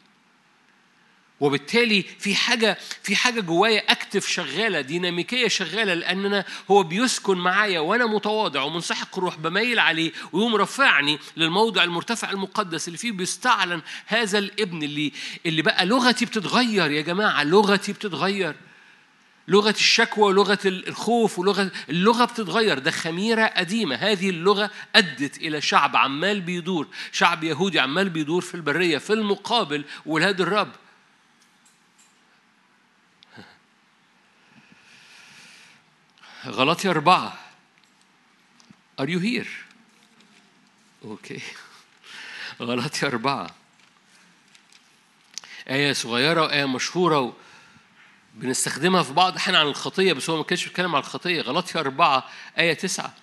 وبالتالي في حاجة في حاجة جوايا أكتف شغالة ديناميكية شغالة لأن هو بيسكن معايا وأنا متواضع ومنسحق الروح بميل عليه ويقوم رفعني للموضع المرتفع المقدس اللي فيه بيستعلن هذا الابن اللي اللي بقى لغتي بتتغير يا جماعة لغتي بتتغير. لغة الشكوى ولغة الخوف ولغة اللغة بتتغير. ده خميرة قديمة. هذه اللغة أدت إلى شعب عمال بيدور شعب يهودي عمال بيدور في البرية في المقابل ولاد الرب. غلطي أربعة. Are you here? أوكي غلطي أربعة. آية صغيرة وآية مشهورة و... بنستخدمها في بعض الأحيان عن الخطية بس هو ما كانش بيتكلم عن الخطية. غلطي أربعة آية تسعة.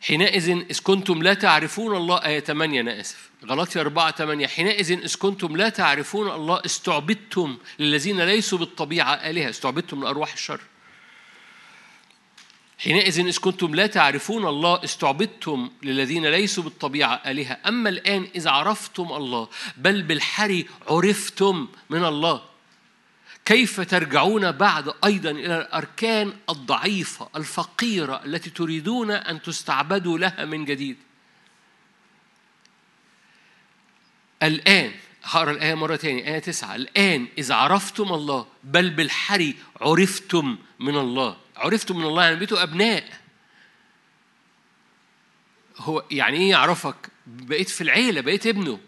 حينئذ إذ كنتم لا تعرفون الله آية 8 أنا آسف. غلطي 4 8 حينئذ إذ كنتم لا تعرفون الله استعبدتم للذين ليسوا بالطبيعة آلهة. استعبدتم لأرواح الشر. حينئذ إذ كنتم لا تعرفون الله استعبدتم للذين ليسوا بالطبيعة آلهة. أما الآن إذ عرفتم الله بل بالحري عرفتم من الله. كيف ترجعون بعد أيضا إلى الأركان الضعيفة الفقيرة التي تريدون أن تستعبدوا لها من جديد؟ الآن هقرأ الآية مرة تاني آية تسعة. الآن إذا عرفتم الله بل بالحري عرفتم من الله. عرفتم من الله يعني بقيتوا أبناء. هو يعني إيه يعرفك؟ بقيت في العيلة بقيت ابنه.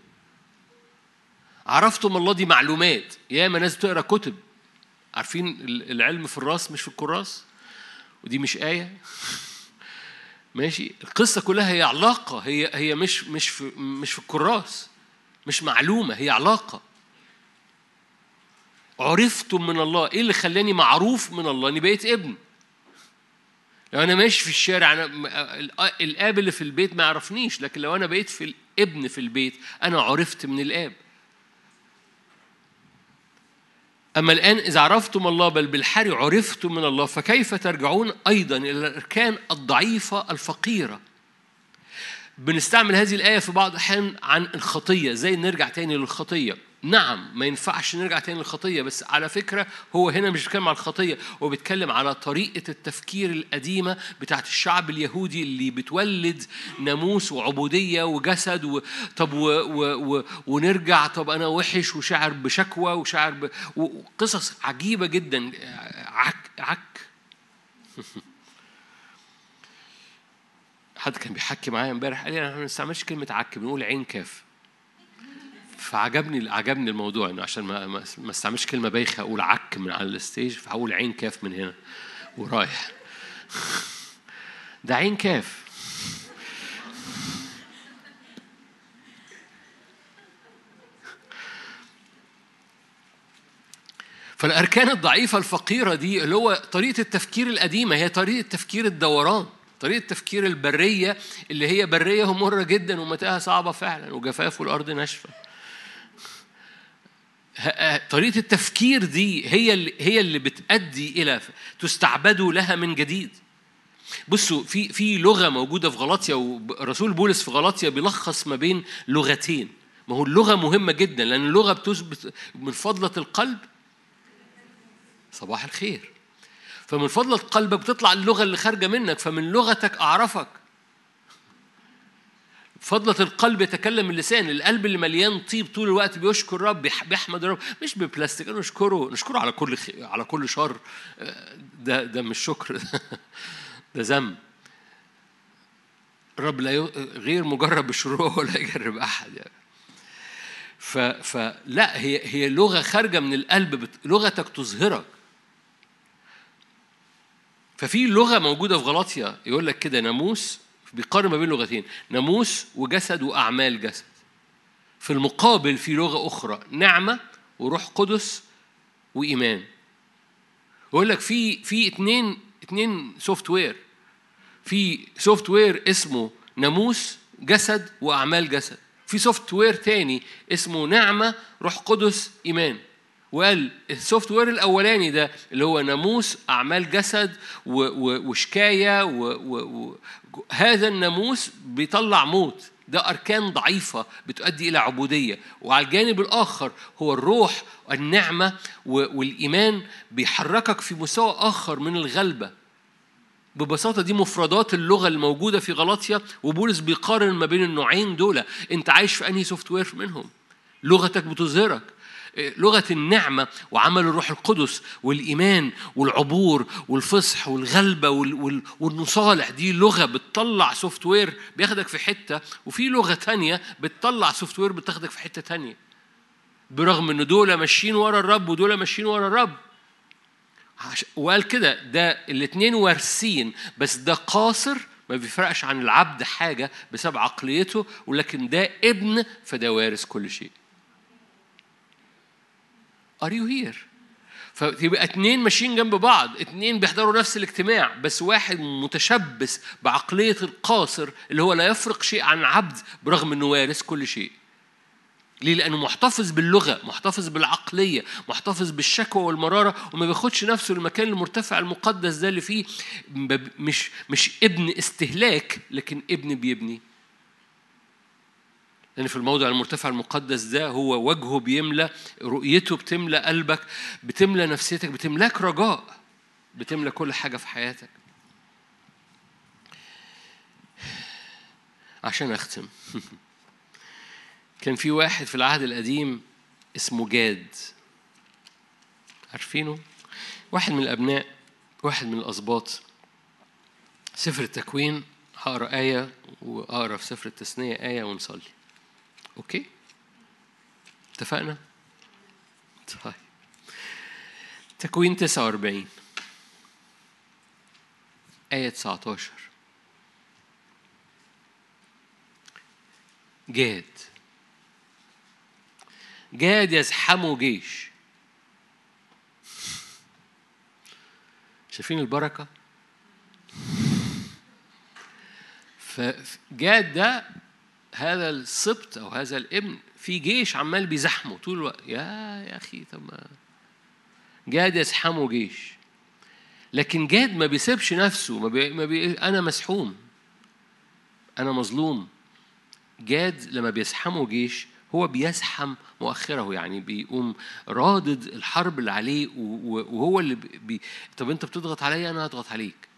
عرفتم الله دي معلومات. ياما ناس بتقرأ كتب. عارفين العلم في الرأس مش في الكراس؟ ودي مش آية. ماشي؟ القصة كلها هي علاقة. هي هي مش مش في مش في الكراس. مش معلومة هي علاقة. عرفتم من الله. إيه اللي خلاني معروف من الله؟ إني بقيت ابن. لو أنا ماشي في الشارع أنا الآب اللي في البيت ما يعرفنيش. لكن لو أنا بقيت في الابن في البيت أنا عرفت من الآب. أما الآن إذا عرفتم الله بل بالحري عرفتم من الله فكيف ترجعون أيضا إلى الأركان الضعيفة الفقيرة؟ بنستعمل هذه الآية في بعض الأحيان عن الخطية زي نرجع تاني للخطية؟ نعم ما ينفعش نرجع تاني للخطية بس على فكرة هو هنا مش بيتكلم على الخطية هو بيتكلم على طريقة التفكير القديمة بتاعت الشعب اليهودي اللي بتولد ناموس وعبودية وجسد و... طب و... و... و... ونرجع طب أنا وحش وشاعر بشكوى وشاعر ب... وقصص عجيبة جدا. عك عك. حد كان بيحكي معايا امبارح قال لي أنا ما بنستعملش كلمة عك بنقول عين كاف. فعجبني عجبني الموضوع إنه عشان ما ما استعملش كلمة بايخة أقول عك من على الستيج فهقول عين كاف من هنا ورايح. ده عين كاف. فالأركان الضعيفة الفقيرة دي اللي هو طريقة التفكير القديمة هي طريقة تفكير الدوران طريقة تفكير البرية اللي هي برية مرة جدا ومتاهة صعبة فعلا وجفاف والأرض ناشفة. طريقة التفكير دي هي اللي هي اللي بتأدي إلى تستعبدوا لها من جديد. بصوا في في لغة موجودة في غلاطيا ورسول بولس في غلاطيا بيلخص ما بين لغتين. ما هو اللغة مهمة جدا لأن اللغة بتثبت من فضلة القلب صباح الخير. فمن فضلة قلبك بتطلع اللغة اللي خارجة منك فمن لغتك أعرفك فضلة القلب يتكلم اللسان القلب اللي مليان طيب طول الوقت بيشكر الرب بيحمد الرب مش ببلاستيك نشكره نشكره على كل خ... على كل شر. ده ده مش شكر. ده ذنب. الرب لا ي... غير مجرب بالشروع ولا يجرب أحد يعني. ف... فلا هي هي لغة خارجة من القلب بت... لغتك تظهرك. ففي لغة موجودة في غلاطيا يقول لك كده ناموس بيقارن ما بين لغتين ناموس وجسد وأعمال جسد. في المقابل في لغة أخرى نعمة وروح قدس وإيمان. يقول لك في في اتنين اتنين software في software اسمه ناموس جسد وأعمال جسد. في software تاني اسمه نعمة روح قدس إيمان. وقال ال software الأولاني ده اللي هو ناموس أعمال جسد وشكاية هذا الناموس بيطلع موت. ده أركان ضعيفة بتؤدي إلى عبودية. وعلى الجانب الآخر هو الروح والنعمة والإيمان بيحركك في مستوى آخر من الغلبة. ببساطة دي مفردات اللغة الموجودة في غلاطيا وبولس بيقارن ما بين النوعين دول. أنت عايش في أنهي software منهم؟ لغتك بتظهرك. لغة النعمة وعمل الروح القدس والإيمان والعبور والفصح والغلبة والمصالحة دي لغة بتطلع software بياخدك في حتة وفي لغة تانية بتطلع سوفت وير بتاخدك في حتة تانية. برغم إن دول ماشيين ورا الرب ودول ماشيين ورا الرب. وقال كده ده الاثنين وارثين بس ده قاصر ما بيفرقش عن العبد حاجة بسبب عقليته ولكن ده ابن فده وارث كل شيء. Are you here؟ فيبقى اتنين ماشيين جنب بعض اتنين بيحضروا نفس الاجتماع بس واحد متشبث بعقلية القاصر اللي هو لا يفرق شيء عن عبد برغم إنه وارث كل شيء ليه؟ لأنه محتفظ باللغة، محتفظ بالعقلية، محتفظ بالشكوى والمرارة وما بياخدش نفسه للمكان المرتفع المقدس ده اللي فيه مش مش ابن استهلاك لكن ابن بيبني. لأن في الموضع المرتفع المقدس ده هو وجهه بيملى رؤيته بتملى قلبك بتملى نفسيتك بتملاك رجاء بتملى كل حاجة في حياتك. عشان أختم. كان في واحد في العهد القديم اسمه جاد. عارفينه؟ واحد من الأبناء واحد من الأسباط. سفر التكوين هقرأ آية وأقرأ في سفر التثنية آية ونصلي. أوكي؟ اتفقنا؟ طيب تكوين 49 آية 19 جاد جاد يزحمه جيش شايفين البركة؟ فجاد ده هذا السبط أو هذا الابن في جيش عمال بيزحمه طول الوقت. يا يا أخي طب ما جاد يزحمه جيش. لكن جاد ما بيسيبش نفسه ما بي... ما بي... أنا مزحوم. أنا مظلوم. جاد لما بيزحمه جيش هو بيزحم مؤخره يعني بيقوم رادد الحرب اللي عليه وهو اللي بي... طب أنت بتضغط عليا أنا هضغط عليك.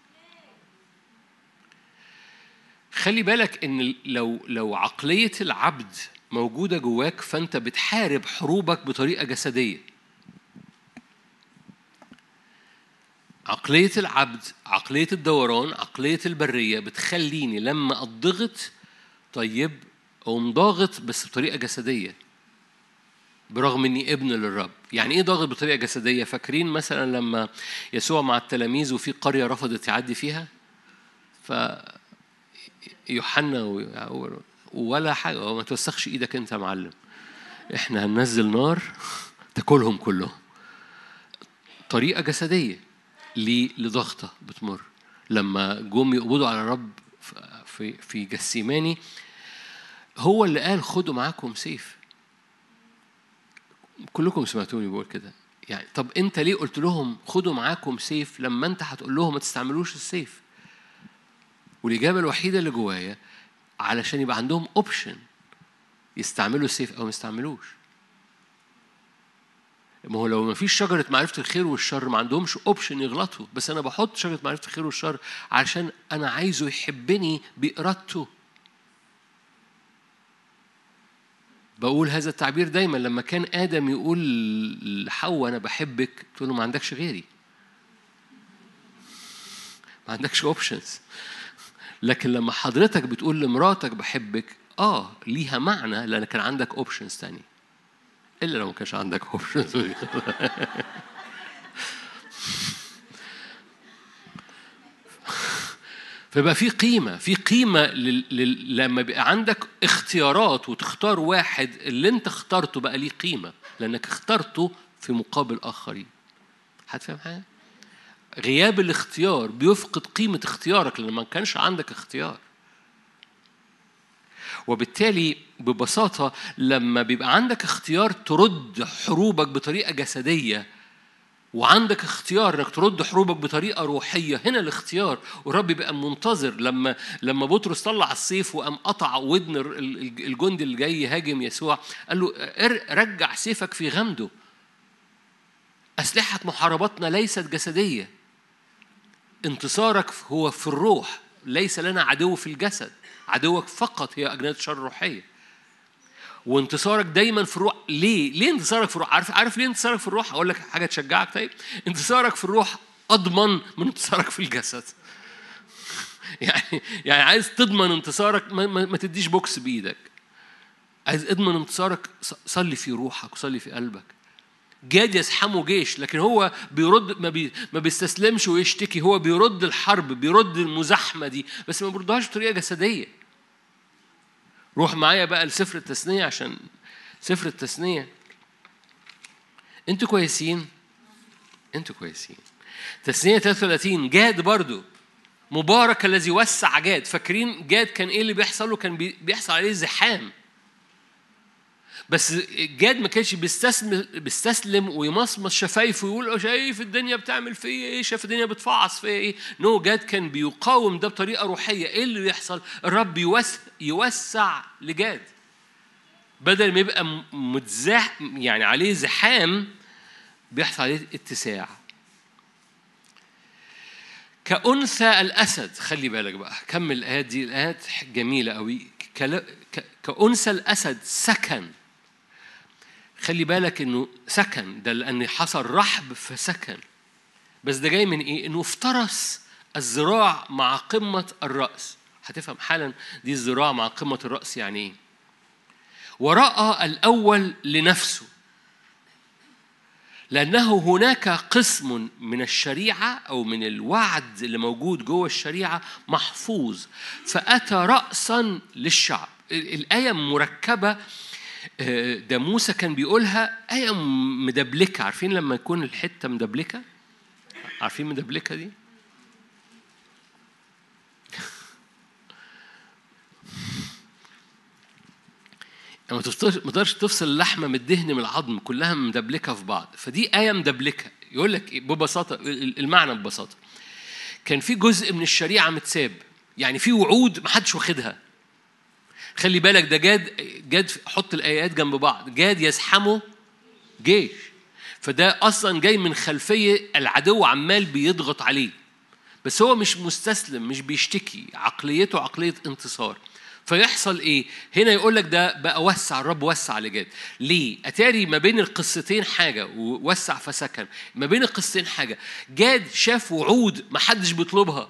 خلي بالك إن لو لو عقلية العبد موجودة جواك فأنت بتحارب حروبك بطريقة جسدية. عقلية العبد عقلية الدوران عقلية البرية بتخليني لما أضغط طيب أقوم ضاغط بس بطريقة جسدية. برغم إني ابن للرب. يعني إيه ضاغط بطريقة جسدية؟ فاكرين مثلا لما يسوع مع التلاميذ وفي قرية رفضت يعدي فيها؟ ف يوحنا ولا حاجة. ما توسخش إيدك أنت يا معلم. إحنا هننزل نار تاكلهم كلهم. طريقة جسدية لضغطة بتمر. لما جم يقبضوا على الرب في في جثسيماني هو اللي قال خدوا معاكم سيف. كلكم سمعتوني بقول كده. يعني طب أنت ليه قلت لهم خدوا معاكم سيف؟ لما أنت هتقول لهم ما تستعملوش السيف. والإجابة الوحيدة اللي جوايا علشان يبقى عندهم option يستعملوا السيف أو ما يستعملوش. ما هو لو ما فيش شجرة معرفة الخير والشر ما عندهمش option يغلطوا. بس أنا بحط شجرة معرفة الخير والشر عشان أنا عايزه يحبني بإرادته. بقول هذا التعبير دايما لما كان آدم يقول لحواء أنا بحبك تقول له ما عندكش غيري. ما عندكش options لكن لما حضرتك بتقول لمراتك بحبك آه ليها معنى لأن كان عندك options تاني. إلا لو ما كانش عندك options فيبقى في قيمة في قيمة لل... لل... لما بيبقى عندك اختيارات وتختار واحد اللي أنت اخترته بقى ليه قيمة لأنك اخترته في مقابل آخرين. حد فاهم حاجة؟ غياب الاختيار بيفقد قيمة اختيارك لأن ما كانش عندك اختيار. وبالتالي ببساطة لما بيبقى عندك اختيار ترد حروبك بطريقة جسدية وعندك اختيار إنك ترد حروبك بطريقة روحية هنا الاختيار. والرب بيبقى منتظر لما لما بطرس طلع السيف وقام قطع ودن الجندي اللي جاي يهاجم يسوع قال له رجع سيفك في غمده. أسلحة محاربتنا ليست جسدية. انتصارك هو في الروح ليس لنا عدو في الجسد عدوك فقط هي اجناد شر روحيه وانتصارك دايما في الروح ليه؟ ليه انتصارك في الروح؟ عارف عارف ليه انتصارك في الروح؟ أقول لك حاجة تشجعك طيب؟ انتصارك في الروح أضمن من انتصارك في الجسد. يعني يعني عايز تضمن انتصارك ما, ما, ما تديش بوكس بإيدك. عايز اضمن انتصارك صلي في روحك وصلي في قلبك. جاد يزحمه جيش لكن هو بيرد ما, بي ما بيستسلمش ويشتكي هو بيرد الحرب بيرد المزاحمة دي بس ما بيردهاش بطريقة جسدية. روح معايا بقى لسفر التثنية عشان سفر التثنية. أنتوا كويسين؟ أنتوا كويسين. تثنية 33 جاد برضو. مبارك الذي وسع جاد. فاكرين جاد كان إيه اللي بيحصل له؟ كان بيحصل عليه زحام. بس جاد ما كانش بيستسلم بيستسلم ويمصمص شفايفه ويقول شايف الدنيا بتعمل فيا إيه؟ شايف الدنيا بتفعص فيا إيه؟ نو جاد كان بيقاوم ده بطريقة روحية. إيه اللي بيحصل؟ الرب يوسع يوسع لجاد. بدل ما يبقى متزاح يعني عليه زحام بيحصل عليه اتساع. كأنثى الأسد خلي بالك بقى كمل الآيات دي الآيات جميلة ك- كأنثى الأسد سكن. خلي بالك إنه سكن ده لأن حصل رحب فسكن بس ده جاي من إيه؟ إنه افترس الذراع مع قمة الرأس. هتفهم حالا دي الذراع مع قمة الرأس يعني إيه؟ ورأى الأول لنفسه. لأنه هناك قسم من الشريعة أو من الوعد اللي موجود جوه الشريعة محفوظ. فأتى رأسا للشعب. ال- الآية مركبة ده موسى كان بيقولها آية مدبلكة؟ عارفين لما يكون الحتة مدبلكة؟ عارفين مدبلكة دي؟ ما تقدرش تفصل اللحمة من الدهن من العظم كلها مدبلكة في بعض. فدي آية مدبلكة. يقول لك إيه؟ ببساطة ال- المعنى ببساطة. كان في جزء من الشريعة متساب. يعني في وعود ما حدش واخدها. خلي بالك ده جاد جاد حط الآيات جنب بعض. جاد يزحمه جيش. فده أصلا جاي من خلفية العدو عمال بيضغط عليه. بس هو مش مستسلم مش بيشتكي. عقليته عقلية انتصار. فيحصل إيه؟ هنا يقول لك ده بقى وسع الرب وسع لجاد. ليه؟ أتاري ما بين القصتين حاجة ووسع فسكن. ما بين القصتين حاجة. جاد شاف وعود ما حدش بيطلبها.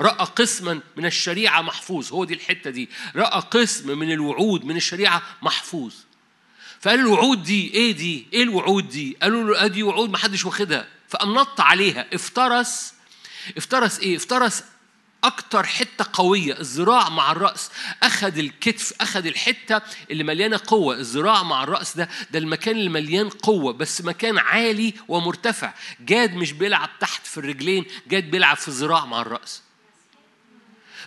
رأى قسما من الشريعة محفوظ. هو دي الحتة دي. رأى قسم من الوعود من الشريعة محفوظ. فقال الوعود دي إيه دي؟ إيه الوعود دي؟ قالوا له أدي وعود ما حدش واخدها. فقام نط عليها. افترس. افترس إيه؟ افترس أكتر حتة قوية. الذراع مع الرأس. أخذ الكتف أخذ الحتة اللي مليانة قوة. الذراع مع الرأس ده ده المكان اللي مليان قوة بس مكان عالي ومرتفع. جاد مش بيلعب تحت في الرجلين جاد بيلعب في الذراع مع الرأس.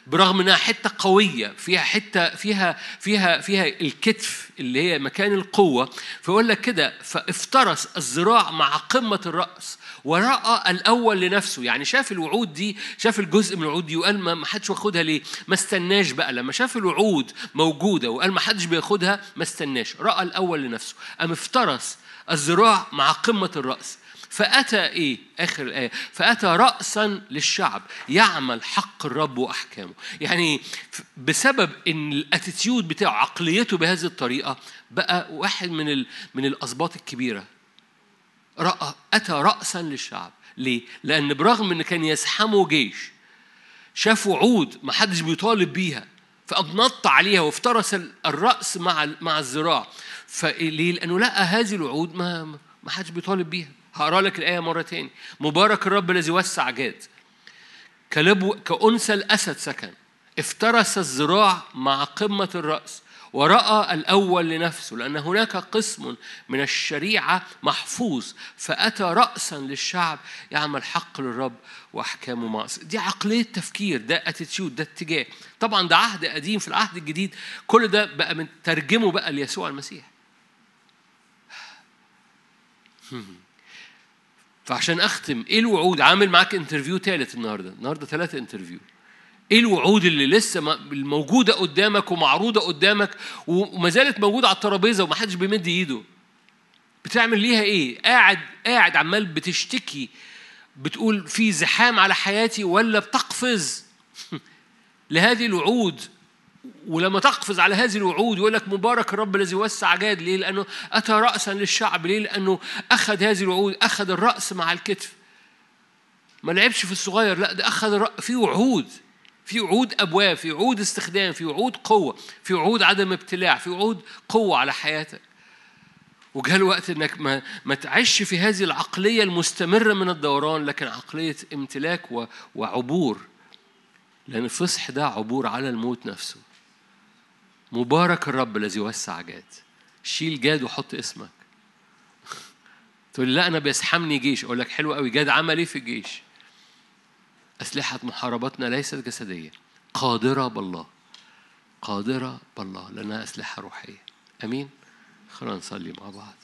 برغم إنها حتة قوية فيها حتة فيها فيها فيها الكتف اللي هي مكان القوة. فيقول لك كده فافترس الذراع مع قمة الرأس ورأى الأول لنفسه. يعني شاف الوعود دي شاف الجزء من الوعود دي وقال ما حدش واخدها ليه؟ ما استناش بقى. لما شاف الوعود موجودة وقال ما حدش بياخدها ما استناش. رأى الأول لنفسه. قام افترس الذراع مع قمة الرأس. فأتى إيه؟ آخر الآية. فأتى رأسا للشعب. يعمل حق الرب وأحكامه. يعني بسبب إن الأتيتيود بتاعه عقليته بهذه الطريقة بقى واحد من ال... من الأسباط الكبيرة. رأى أتى رأسا للشعب. ليه؟ لأن برغم إن كان يزحمه جيش شاف وعود ما حدش بيطالب بيها فقام نط عليها وافترس الرأس مع مع الذراع فليه؟ لأنه لقى هذه الوعود ما ما حدش بيطالب بيها. هقرأ لك الآية مرة تاني. مبارك الرب الذي وسع جاد. كلب كأنثى الأسد سكن. افترس الذراع مع قمة الرأس ورأى الأول لنفسه لأن هناك قسم من الشريعة محفوظ فأتى رأسا للشعب يعمل حق للرب وأحكامه معصية دي عقلية تفكير ده attitude ده اتجاه. طبعا ده عهد قديم في العهد الجديد كل ده بقى من ترجمه بقى ليسوع المسيح. فعشان أختم إيه الوعود؟ عامل معاك interview ثالث النهارده. النهارده ثلاثة interview إيه الوعود اللي لسه موجوده قدامك ومعروضة قدامك وما زالت موجودة على الترابيزة ومحدش بيمد إيده؟ بتعمل ليها إيه؟ قاعد قاعد عمال بتشتكي بتقول في زحام على حياتي ولا بتقفز؟ لهذه الوعود ولما تقفز على هذه الوعود يقول لك مبارك الرب الذي وسع جاد ليه؟ لأنه أتى رأسا للشعب ليه؟ لأنه أخذ هذه الوعود أخذ الرأس مع الكتف ما لعبش في الصغير لا ده أخذ الرأ... في وعود في وعود أبواب في وعود استخدام في وعود قوة في وعود عدم ابتلاع في وعود قوة على حياتك وجاء الوقت إنك ما ما تعيش في هذه العقلية المستمرة من الدوران لكن عقلية امتلاك و... وعبور لأن الفصح ده عبور على الموت نفسه مبارك الرب الذي وسع جاد. شيل جاد وحط اسمك. تقول لي لا أنا بيسحمني جيش. أقول لك حلو قوي جاد عمل إيه في الجيش؟ أسلحة محاربتنا ليست جسدية. قادرة بالله. قادرة بالله لأنها أسلحة روحية. أمين؟ خلينا نصلي مع بعض.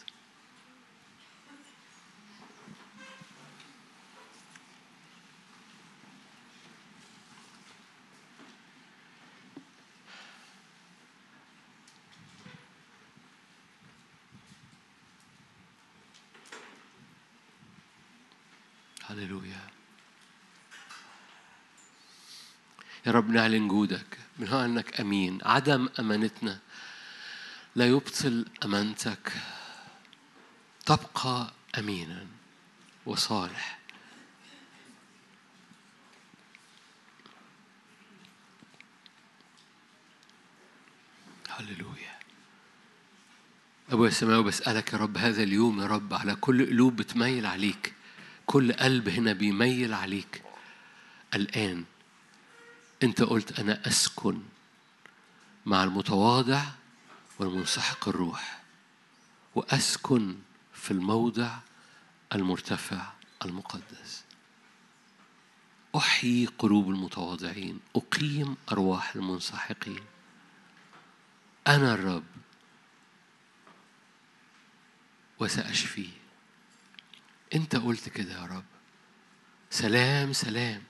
هللويا. يا رب نعلن جودك من هو إنك أمين. عدم أمانتنا لا يبطل أمانتك. تبقى أمينا وصالح. هللويا. أبويا السماوي بسألك يا رب هذا اليوم يا رب على كل قلوب بتميل عليك. كل قلب هنا بيميل عليك. الآن أنت قلت أنا أسكن مع المتواضع والمنسحق الروح وأسكن في الموضع المرتفع المقدس. أحيي قلوب المتواضعين أقيم أرواح المنسحقين. أنا الرب وسأشفيه. أنت قلت كده يا رب. سلام سلام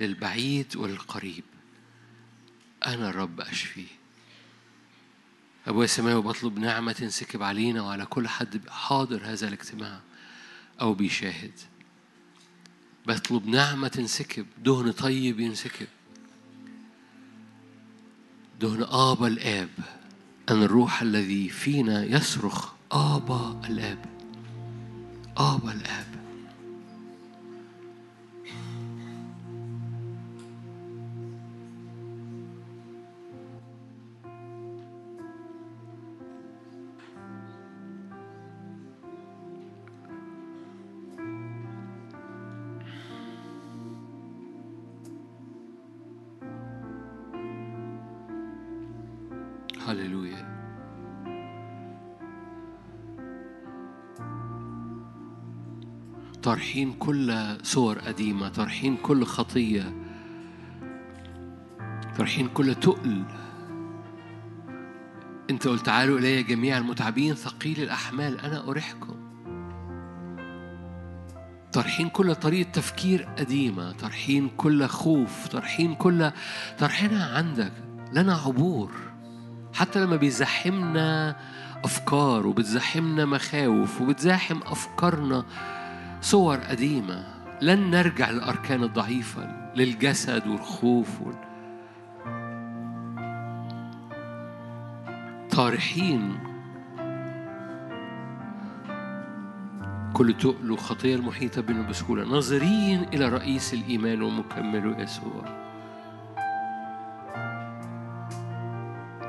للبعيد والقريب. أنا الرب أشفيه. أبويا السماوي بطلب نعمة تنسكب علينا وعلى كل حد حاضر هذا الاجتماع أو بيشاهد. بطلب نعمة تنسكب دهن طيب ينسكب. دهن آبا الآب. أن الروح الذي فينا يصرخ آبا الآب. آبا الآب طرحين كل صور قديمة طرحين كل خطية طرحين كل تقل. انت قلت تعالوا إلي جميع المتعبين ثقيل الأحمال أنا أريحكم. طرحين كل طريقة تفكير قديمة طرحين كل خوف طرحين كل طرحنا عندك لنا عبور. حتى لما بيزحمنا أفكار وبتزحمنا مخاوف وبتزاحم أفكارنا صور قديمة. لن نرجع للأركان الضعيفة للجسد والخوف وال... طارحين. كل تقل وخطية المحيطة بنا بسهولة. ناظرين إلى رئيس الإيمان ومكمله يسوع.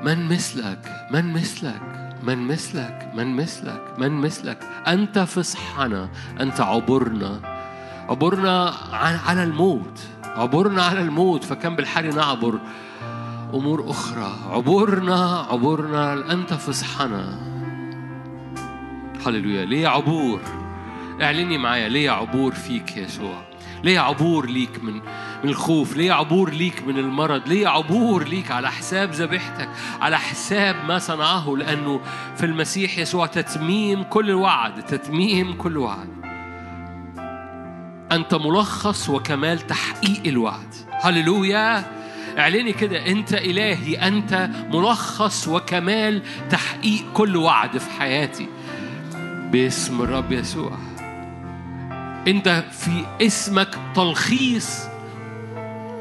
من مثلك؟ من مثلك؟ من مثلك من مثلك من مثلك. أنت فصحنا أنت عبرنا. عبرنا على الموت. عبرنا على الموت فكان بالحال نعبر. أمور أخرى. عبورنا عبورنا أنت فصحنا. هللويا. ليه عبور اعلني معايا. ليه عبور فيك يسوع. ليه عبور ليك من من الخوف؟ ليه عبور ليك من المرض؟ ليه عبور ليك على حساب ذبيحتك؟ على حساب ما صنعه؟ لأنه في المسيح يسوع تتميم كل وعد تتميم كل وعد. أنت ملخص وكمال تحقيق الوعد. هللويا! اعلني كده أنت إلهي أنت ملخص وكمال تحقيق كل وعد في حياتي. باسم الرب يسوع. انت في اسمك تلخيص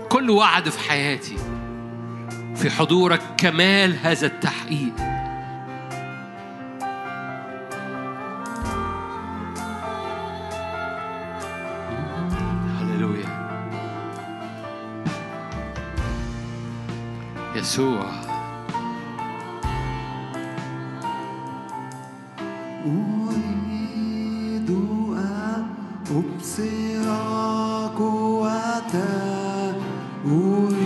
كل وعد في حياتي في حضورك كمال هذا التحقيق. هللويا. يسوع. أبصر قوتك أريد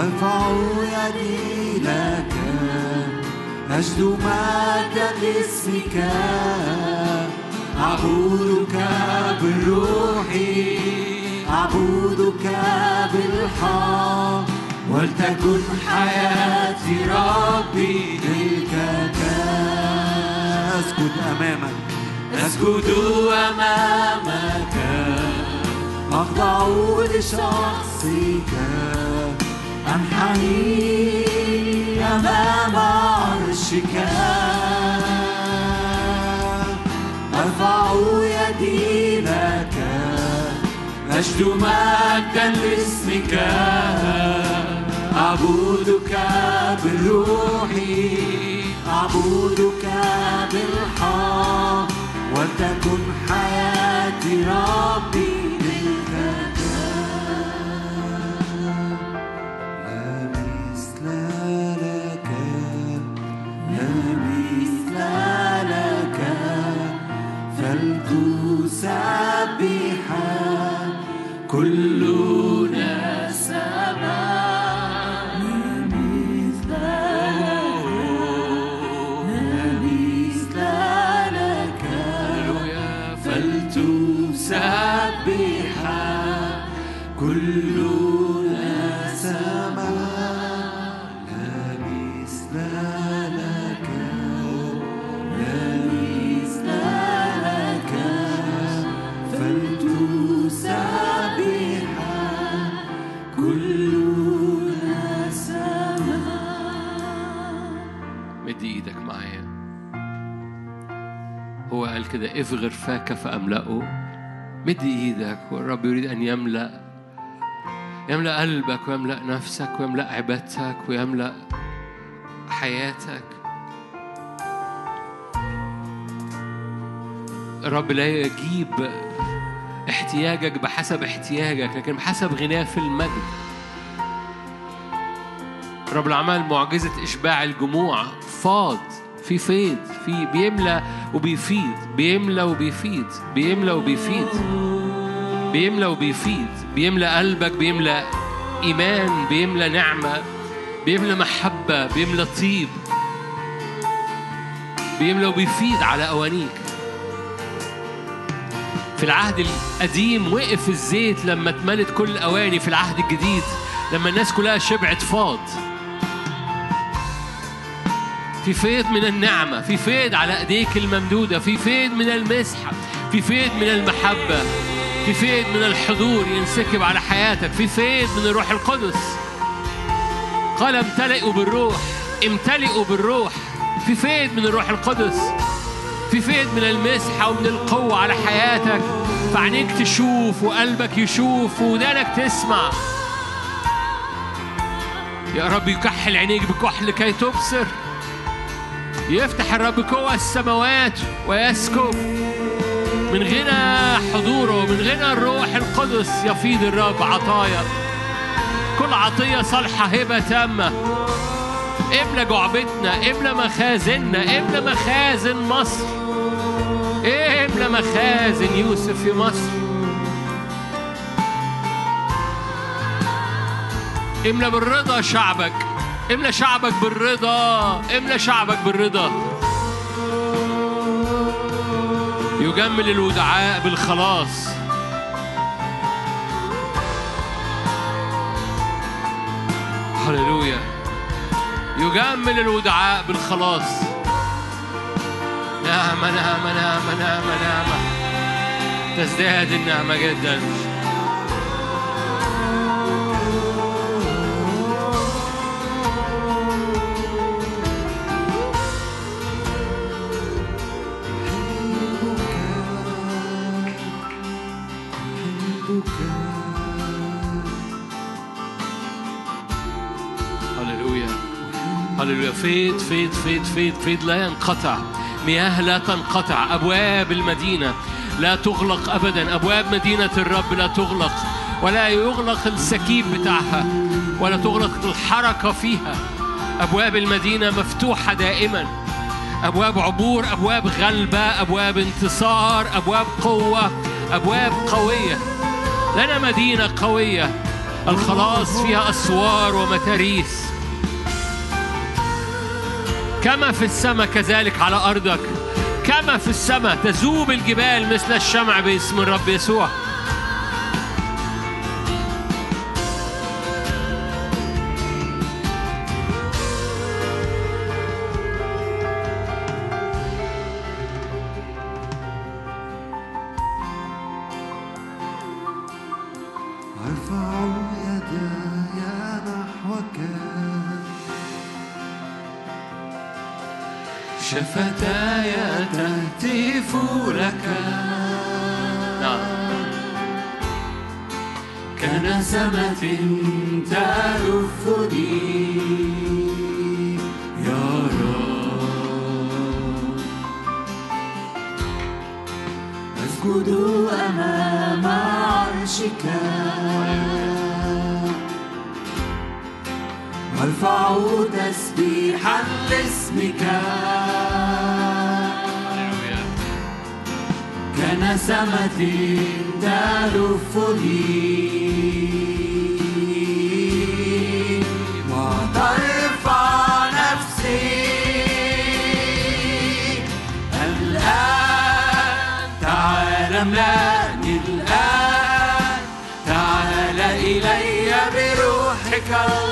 أرفع يدي لك أجد مجدا لاسمك أعبدك بالروح أعبدك بالحق. ولتكن حياتي ربي ملكك أسجد أمامك. أسجد أمامك. أخضع لشخصك. أنحني أمام عرشك أرفع يدي لك أجد مجدا لاسمك أعبدك بالروح أعبدك بالحق ولتكن حياتي ربي فلتسبح كده إفغر فاك فاملأه مد إيدك والرب يريد أن يملأ. يملأ قلبك ويملأ نفسك ويملأ عبادتك ويملأ حياتك. الرب لا يجيب احتياجك بحسب احتياجك لكن بحسب غناه في المجد. رب العمل معجزة إشباع الجموع. فاض. في فيض في بيملى وبيفيض بيملى وبيفيض بيملى وبيفيض بيملى وبيفيض بيملى قلبك بيملى إيمان بيملى نعمة بيملى محبة بيملى طيب بيملى وبيفيض على أوانيك. في العهد القديم وقف الزيت لما اتملت كل الأواني في العهد الجديد لما الناس كلها شبعت فاض. في فيض من النعمة في فيض على أيديك الممدودة في فيض من المسحة في فيض من المحبة في فيض من الحضور ينسكب على حياتك في فيض من الروح القدس. قال امتلئوا بالروح امتلئوا بالروح. في فيض من الروح القدس في فيض من المسحة ومن القوة على حياتك. فعينيك تشوف وقلبك يشوف ودانك تسمع. يا رب يكحل عينيك بكحل لكي تبصر. يفتح الرب قوى السماوات ويسكب من غنى حضوره من غنى الروح القدس يفيض الرب عطايا. كل عطية صالحة هبة تامة. املى جعبتنا املى مخازننا املى مخازن مصر. املى مخازن يوسف في مصر. املى بالرضا شعبك. املى شعبك بالرضا املى شعبك بالرضا. يجمل الودعاء بالخلاص. هللويا. يجمل الودعاء بالخلاص. نعمة نعمة نعمة نعمة نعمة تزداد النعمة جدا. هللويا فيض فيض فيض فيض فيض لا ينقطع. مياه لا تنقطع. أبواب المدينة لا تغلق أبدا. أبواب مدينة الرب لا تغلق ولا يغلق السكيب بتاعها ولا تغلق الحركة فيها. أبواب المدينة مفتوحة دائما. أبواب عبور أبواب غلبة أبواب انتصار أبواب قوة أبواب قوية. لنا مدينة قوية. الخلاص فيها أسوار ومتاريس. كما في السماء كذلك على أرضك. كما في السماء تذوب الجبال مثل الشمع باسم الرب يسوع. شفتاي تهتف لك. نعم. كنسمة تلفني يا رب. أسجد أمام عرشك. أرفع تسبيحا لاسمك. كنسمة تلفني وترفع نفسي. الآن تعال املأني الآن. تعال إلي بروحك. القدوس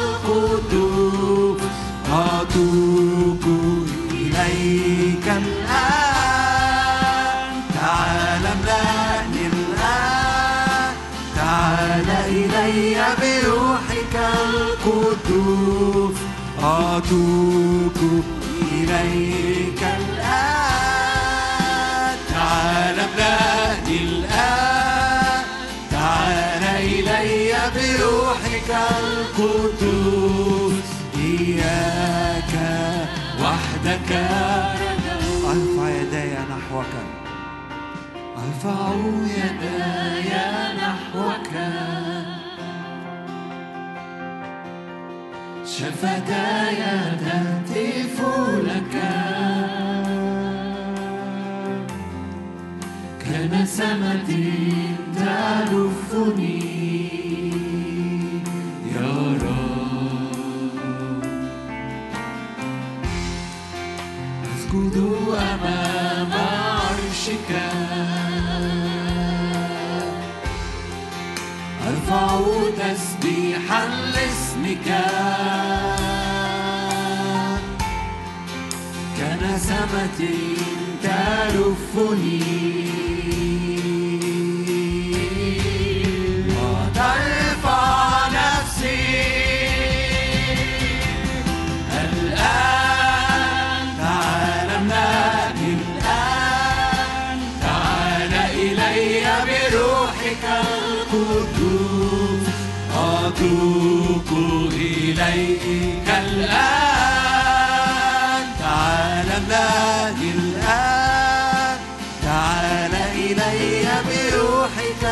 إلي بروحك القدوس. أتوب إليك الآن. تعال املأني الآن. تعال إلي بروحك القدوس. إياك وحدك. أرفع يداي نحوك. أرفع يداي نحوك. شفتاي تهتف لك كنسمة تلفني. يا رب. أسجد أمام عرشك. أرفع تسبيحا لاسمك كنسمة تلفني. بروحك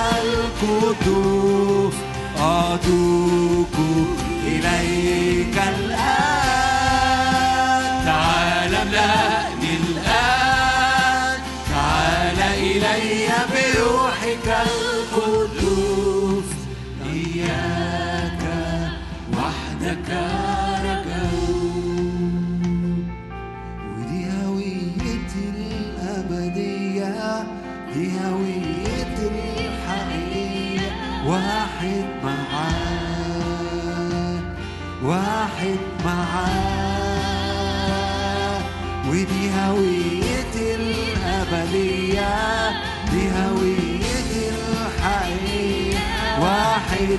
القدوس أتوب إليك الآن. واحد معاك ودي هويتي الأبدية دي هويتي الحقيقية واحد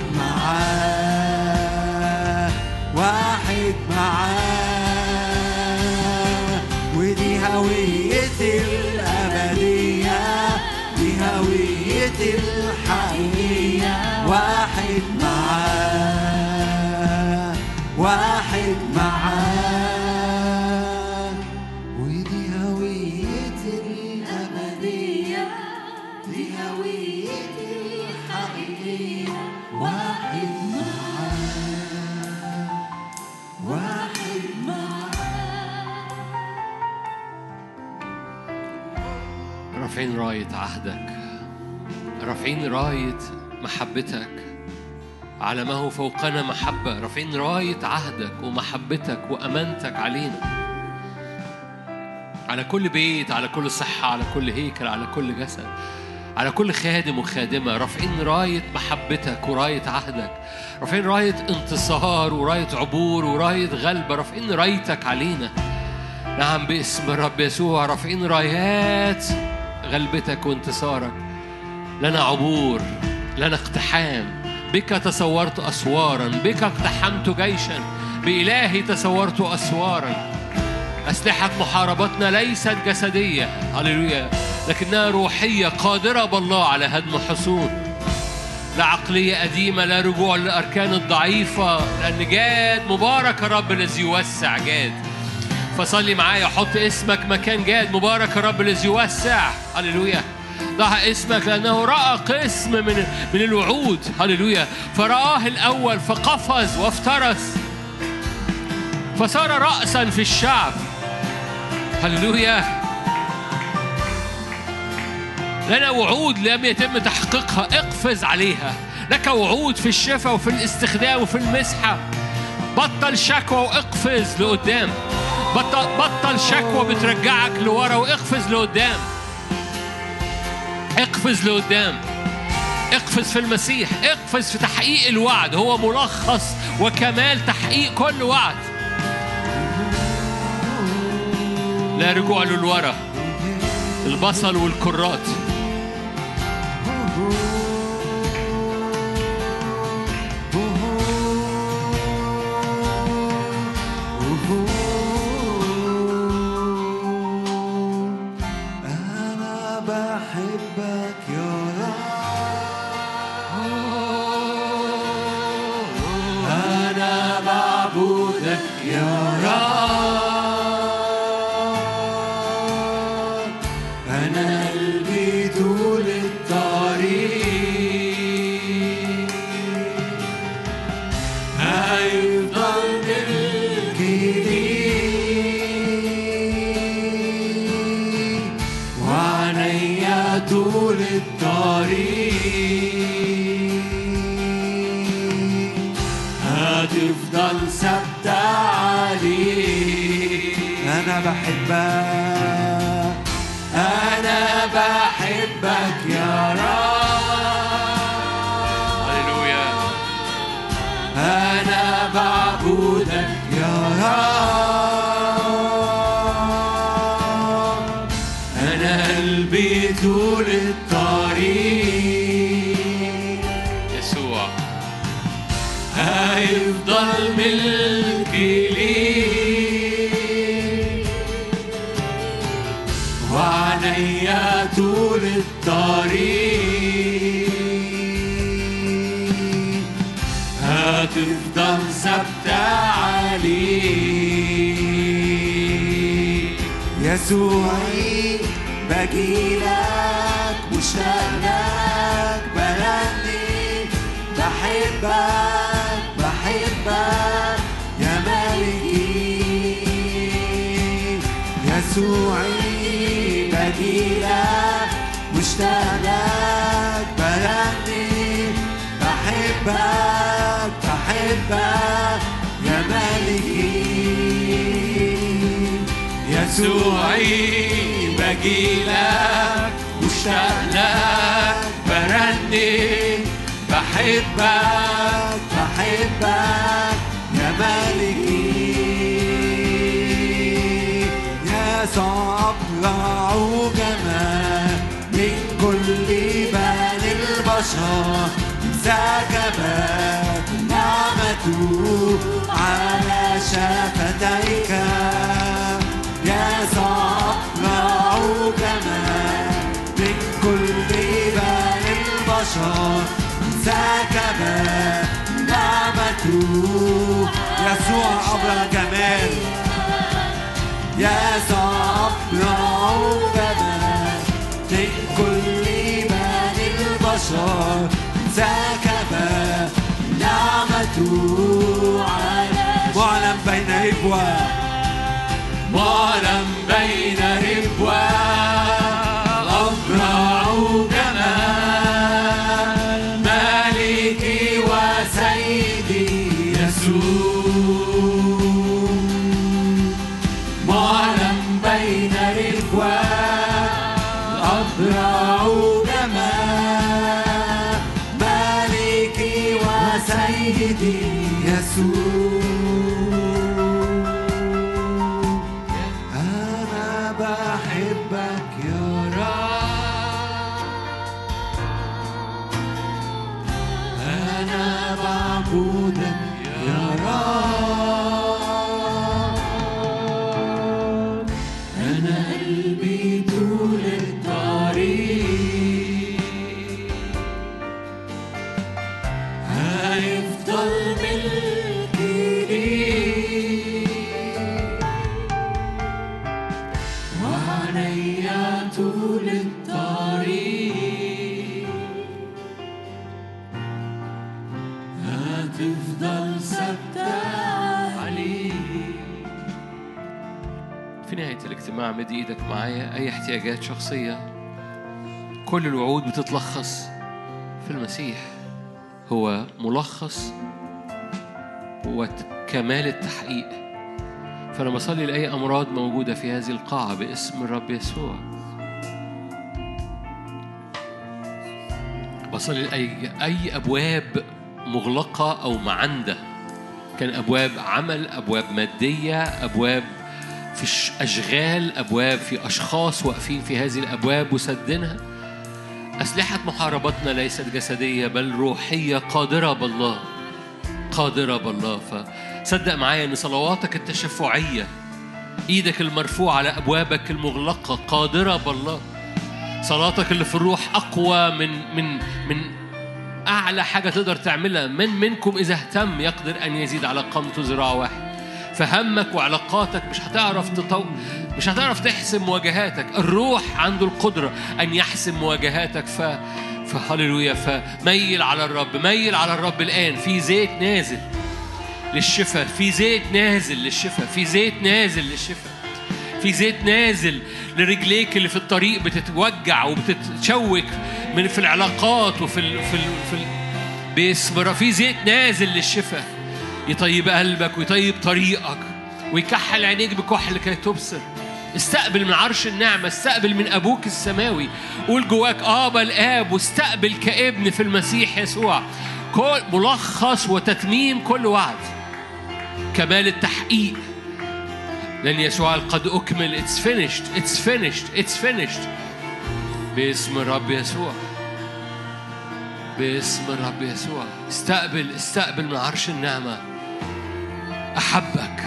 رافعين راية محبتك. على ما هو فوقنا محبة. رافعين راية عهدك ومحبتك وأمانتك علينا. على كل بيت على كل صحة على كل هيكل على كل جسد. على كل خادم وخادمة. رافعين راية محبتك وراية عهدك. رافعين راية انتصار وراية عبور وراية غلبة. رافعين رايتك علينا. نعم باسم الرب يسوع. رافعين رايات غلبتك وانتصارك. لنا عبور لنا اقتحام. بك تصورت أسوارا بك اقتحمت جيشا. بإلهي تصورت أسوارا. أسلحة محاربتنا ليست جسدية. هللويا. لكنها روحية قادرة بالله على هدم حصون. لا عقلية قديمة لا رجوع للأركان الضعيفة. لأن جاد مبارك الرب الذي يوسع جاد. فصلي معايا حط اسمك مكان جاد مبارك الرب الذي يوسع. هللويا. ضع اسمك لأنه رأى قسم من من الوعود. هللويا. فرآه الأول فقفز وافترس. فصار رأسا في الشعب. هللويا. لنا وعود لم يتم تحقيقها. اقفز عليها. لك وعود في الشفاء وفي الاستخدام وفي المسحة. بطل شكوى واقفز لقدام. بطل, بطل شكوى بترجعك لورا واقفز لقدام. اقفز لقدام. اقفز في المسيح. اقفز في تحقيق الوعد. هو ملخص وكمال تحقيق كل وعد. لا رجوع للورا. البصل والكرات. صبرع جمال من كل بني البشر سكبت نعمته على شفتيك يا صبرع جمال من كل بني البشر سكبت نعمته يسوع أبرع جمال معلم بين إخوة معلم بين ربوة مد إيدك معايا؟ أي احتياجات شخصية؟ كل الوعود بتتلخص. في المسيح هو ملخص وكمال التحقيق. فأنا بصلي لأي أمراض موجودة في هذه القاعة باسم الرب يسوع. بصلي لأي أي أبواب مغلقة أو معندة. كان أبواب عمل أبواب مادية أبواب في أشغال أبواب في أشخاص واقفين في هذه الأبواب وسدنها أسلحة محاربتنا ليست جسدية بل روحية قادرة بالله قادرة بالله. فصدق معايا أن صلواتك التشفعية إيدك المرفوعة على أبوابك المغلقة قادرة بالله. صلاتك اللي في الروح أقوى من من من أعلى حاجة تقدر تعملها. من منكم إذا اهتم يقدر أن يزيد على قامته ذراع واحد. فهمك وعلاقاتك مش هتعرف تطو... مش هتعرف تحسم مواجهاتك. الروح عنده القدرة أن يحسم مواجهاتك. ف فهللويا فميل على الرب ميل على الرب الآن. في زيت نازل للشفاء في زيت نازل للشفاء في زيت نازل للشفاء في زيت نازل لرجليك اللي في الطريق بتتوجع وبتتشوك من في العلاقات وفي ال في ال في ال باسم. في زيت نازل للشفاء. يطيب قلبك ويطيب طريقك ويكحل عينيك بكحل لكي تبصر. استقبل من عرش النعمة استقبل من أبوك السماوي. قول جواك آبا الآب واستقبل كابن في المسيح يسوع. كل ملخص وتتميم كل وعد. كمال التحقيق. لأن يسوع قد أكمل. It's finished. It's finished. It's finished. باسم الرب يسوع. باسم الرب يسوع. استقبل استقبل من عرش النعمة. أحبك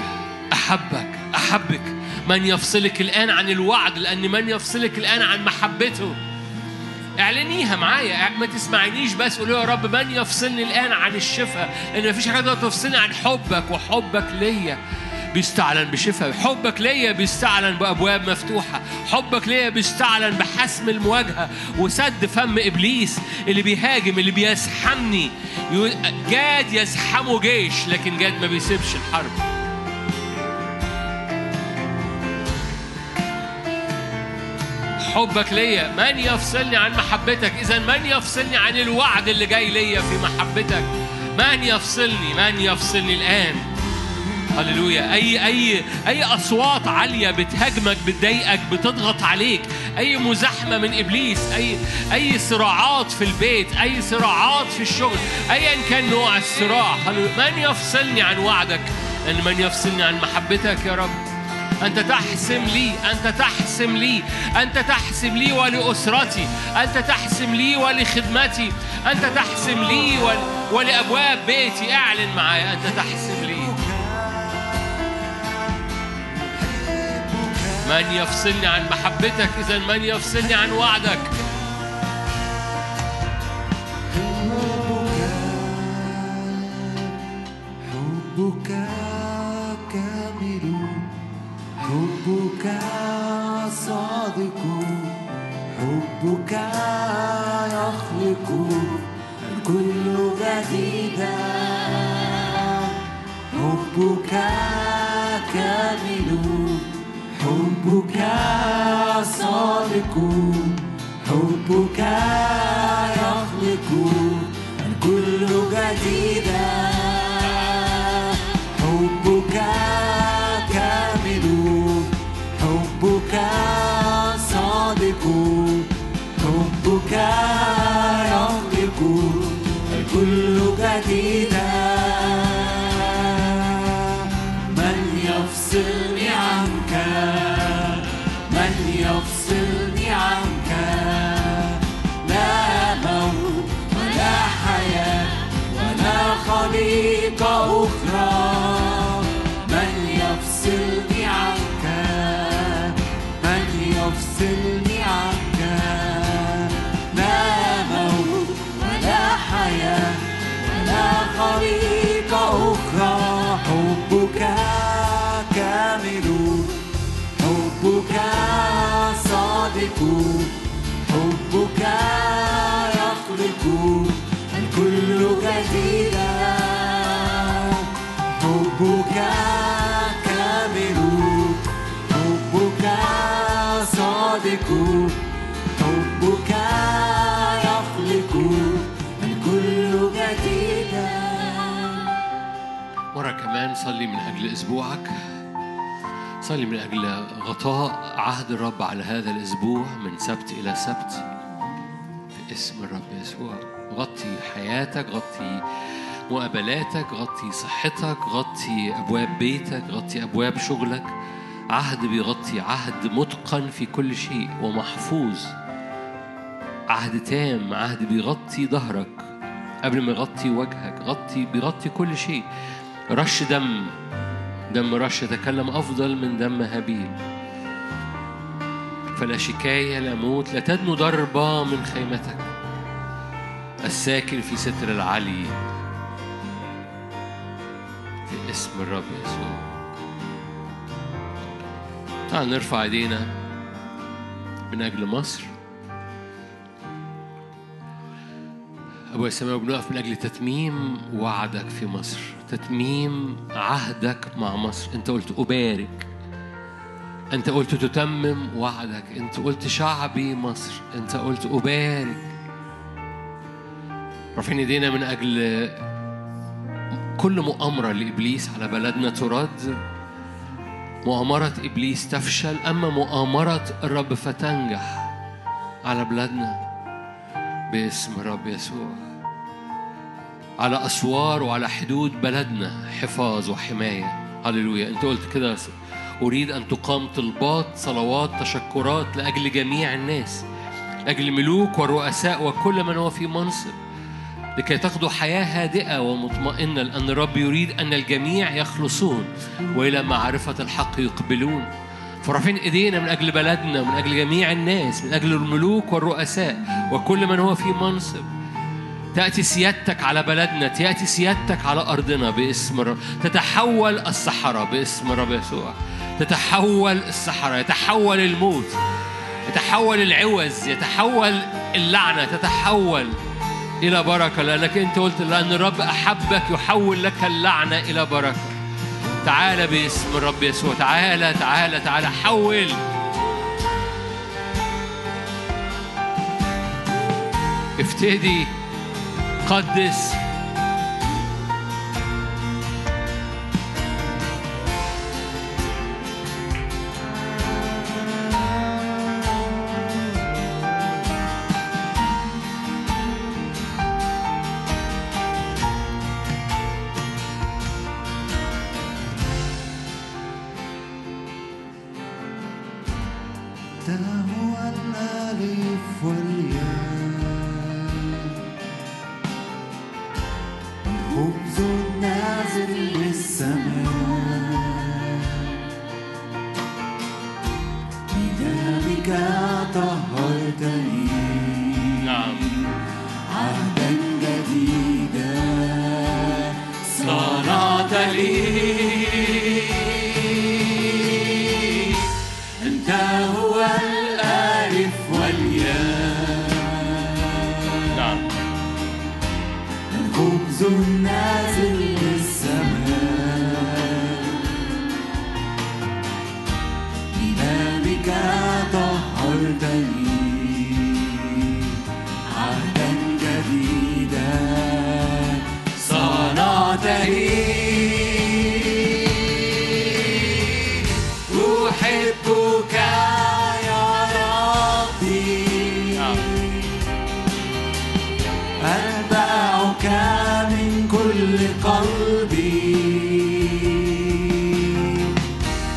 أحبك أحبك من يفصلك الآن عن الوعد لأن من يفصلك الآن عن محبته. اعلنيها معايا ما تسمعنيش بس قولي يا رب من يفصلني الآن عن الشفاء؟ لأن مفيش تقدر تفصلني عن حبك وحبك ليا. بيستعلن بشفاء. حبك ليا بيستعلن بأبواب مفتوحة. حبك ليا بيستعلن بحسم المواجهة. وسد فم إبليس اللي بيهاجم اللي بيزحمني جاد يزحمه جيش لكن جاد ما بيسيبش الحرب. حبك ليا من يفصلني عن محبتك؟ إذا من يفصلني عن الوعد اللي جاي ليا في محبتك؟ من يفصلني؟ من يفصلني الآن؟ هللويا. اي اي أي أصوات عالية بتهاجمك بتضايقك بتضغط عليك. أي مزاحمة من إبليس. اي أي صراعات في البيت. أي صراعات في الشغل. ايا كان نوع الصراع. من يفصلني عن وعدك؟ لأن من يفصلني عن محبتك يا رب. أنت تحسم لي. أنت تحسم لي. أنت تحسم لي ولأسرتي. أنت تحسم لي ولخدمتي. أنت تحسم لي ول... ولأبواب بيتي. أعلن معايا. أنت تحسم لي. من يفصلني عن محبتك؟ إذا من يفصلني عن وعدك؟ حبك كامل حبك صادق حبك يخلق الكل جديدا حبك كامل. حبك صادق حبك يخلق الكل جديدا حبك كامل حبك صادق حبك يخلق الكل جديدا حبك يخلق. الكل جديدا صادق حبك يخلق الكل جديدا. مرة كمان صلي من أجل أسبوعك. صلي من أجل غطاء عهد الرب على هذا الأسبوع من سبت إلى سبت في اسم الرب يسوع. غطي حياتك غطي مقابلاتك غطي صحتك غطي أبواب بيتك غطي أبواب شغلك. عهد بيغطي عهد متقن في كل شيء ومحفوظ. عهد تام عهد بيغطي ظهرك قبل ما يغطي وجهك غطي بيغطي كل شيء. رش دم دم رش يتكلم أفضل من دم هابيل. فلا شكاية لا موت لا تدنو ضربة من خيمتك. الساكن في ستر العلي. في اسم الرب يسوع. تعال نرفع ايدينا من أجل مصر. أبويا السماوي بنقف من أجل تتميم وعدك في مصر. تتميم عهدك مع مصر. أنت قلت أبارك. أنت قلت تتمم وعدك. أنت قلت شعبي مصر. أنت قلت أبارك. رافعين ايدينا من أجل كل مؤامرة لإبليس على بلدنا ترد. مؤامرة إبليس تفشل أما مؤامرة الرب فتنجح على بلادنا باسم الرب يسوع. على أسوار وعلى حدود بلدنا حفاظ وحماية. هللويا. أنت قلت كده أريد أن تقام طلبات صلوات تشكرات لأجل جميع الناس لأجل الملوك والرؤساء وكل من هو في منصب. لكي تاخذوا حياة هادئة ومطمئنة لأن الرب يريد أن الجميع يخلصون وإلى معرفة الحق يقبلون. فرافين إيدينا من أجل بلدنا من أجل جميع الناس من أجل الملوك والرؤساء وكل من هو في منصب. تأتي سيادتك على بلدنا تأتي سيادتك على أرضنا باسم الرب. تتحول الصحراء باسم الرب يسوع. تتحول الصحراء يتحول الموت يتحول العوز يتحول اللعنة تتحول إلى بركة. لأنك أنت قلت لأن الرب أحبك يحول لك اللعنة إلى بركة. تعالى باسم الرب يسوع. تعالى تعالى تعالى حول. افتدي. قدس. كل قلبي.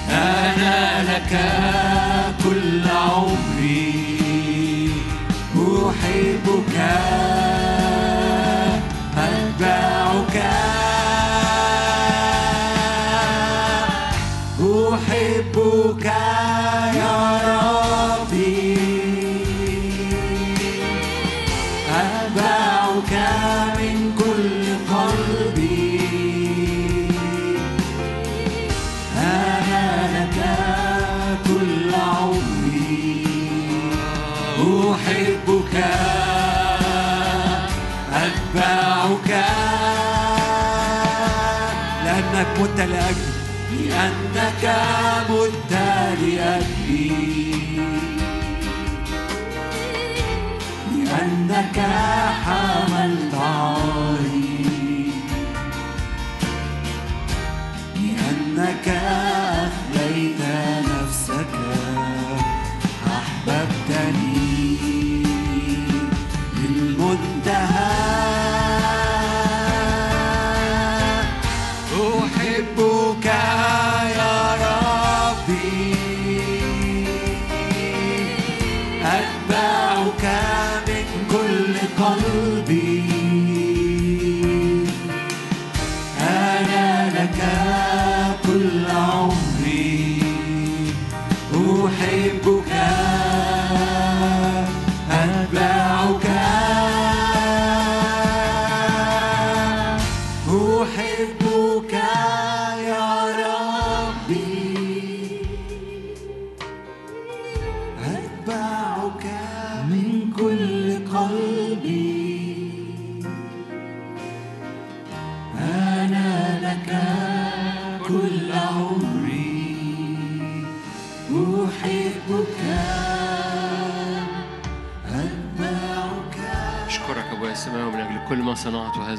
أنا لك كل عمري. أحبك لأجلي لأنك مت لأجلي. لأنك حملت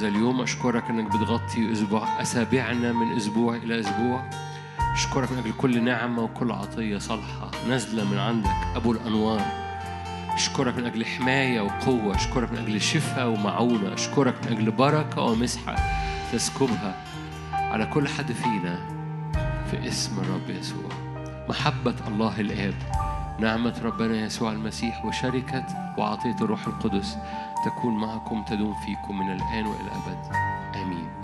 هذا اليوم أشكرك أنك بتغطي أسبوع أسابيعنا من أسبوع إلى أسبوع. أشكرك من أجل كل نعمة وكل عطية صالحة نازلة من عندك أبو الأنوار. أشكرك من أجل حماية وقوة أشكرك من أجل شفاء ومعونة أشكرك من أجل بركة ومسحة تسكبها على كل حد فينا في اسم الرب يسوع. محبة الله الآب نعمة ربنا يسوع المسيح وشركة وعطية الروح القدس تكون معكم تدوم فيكم من الآن وإلى الأبد. آمين.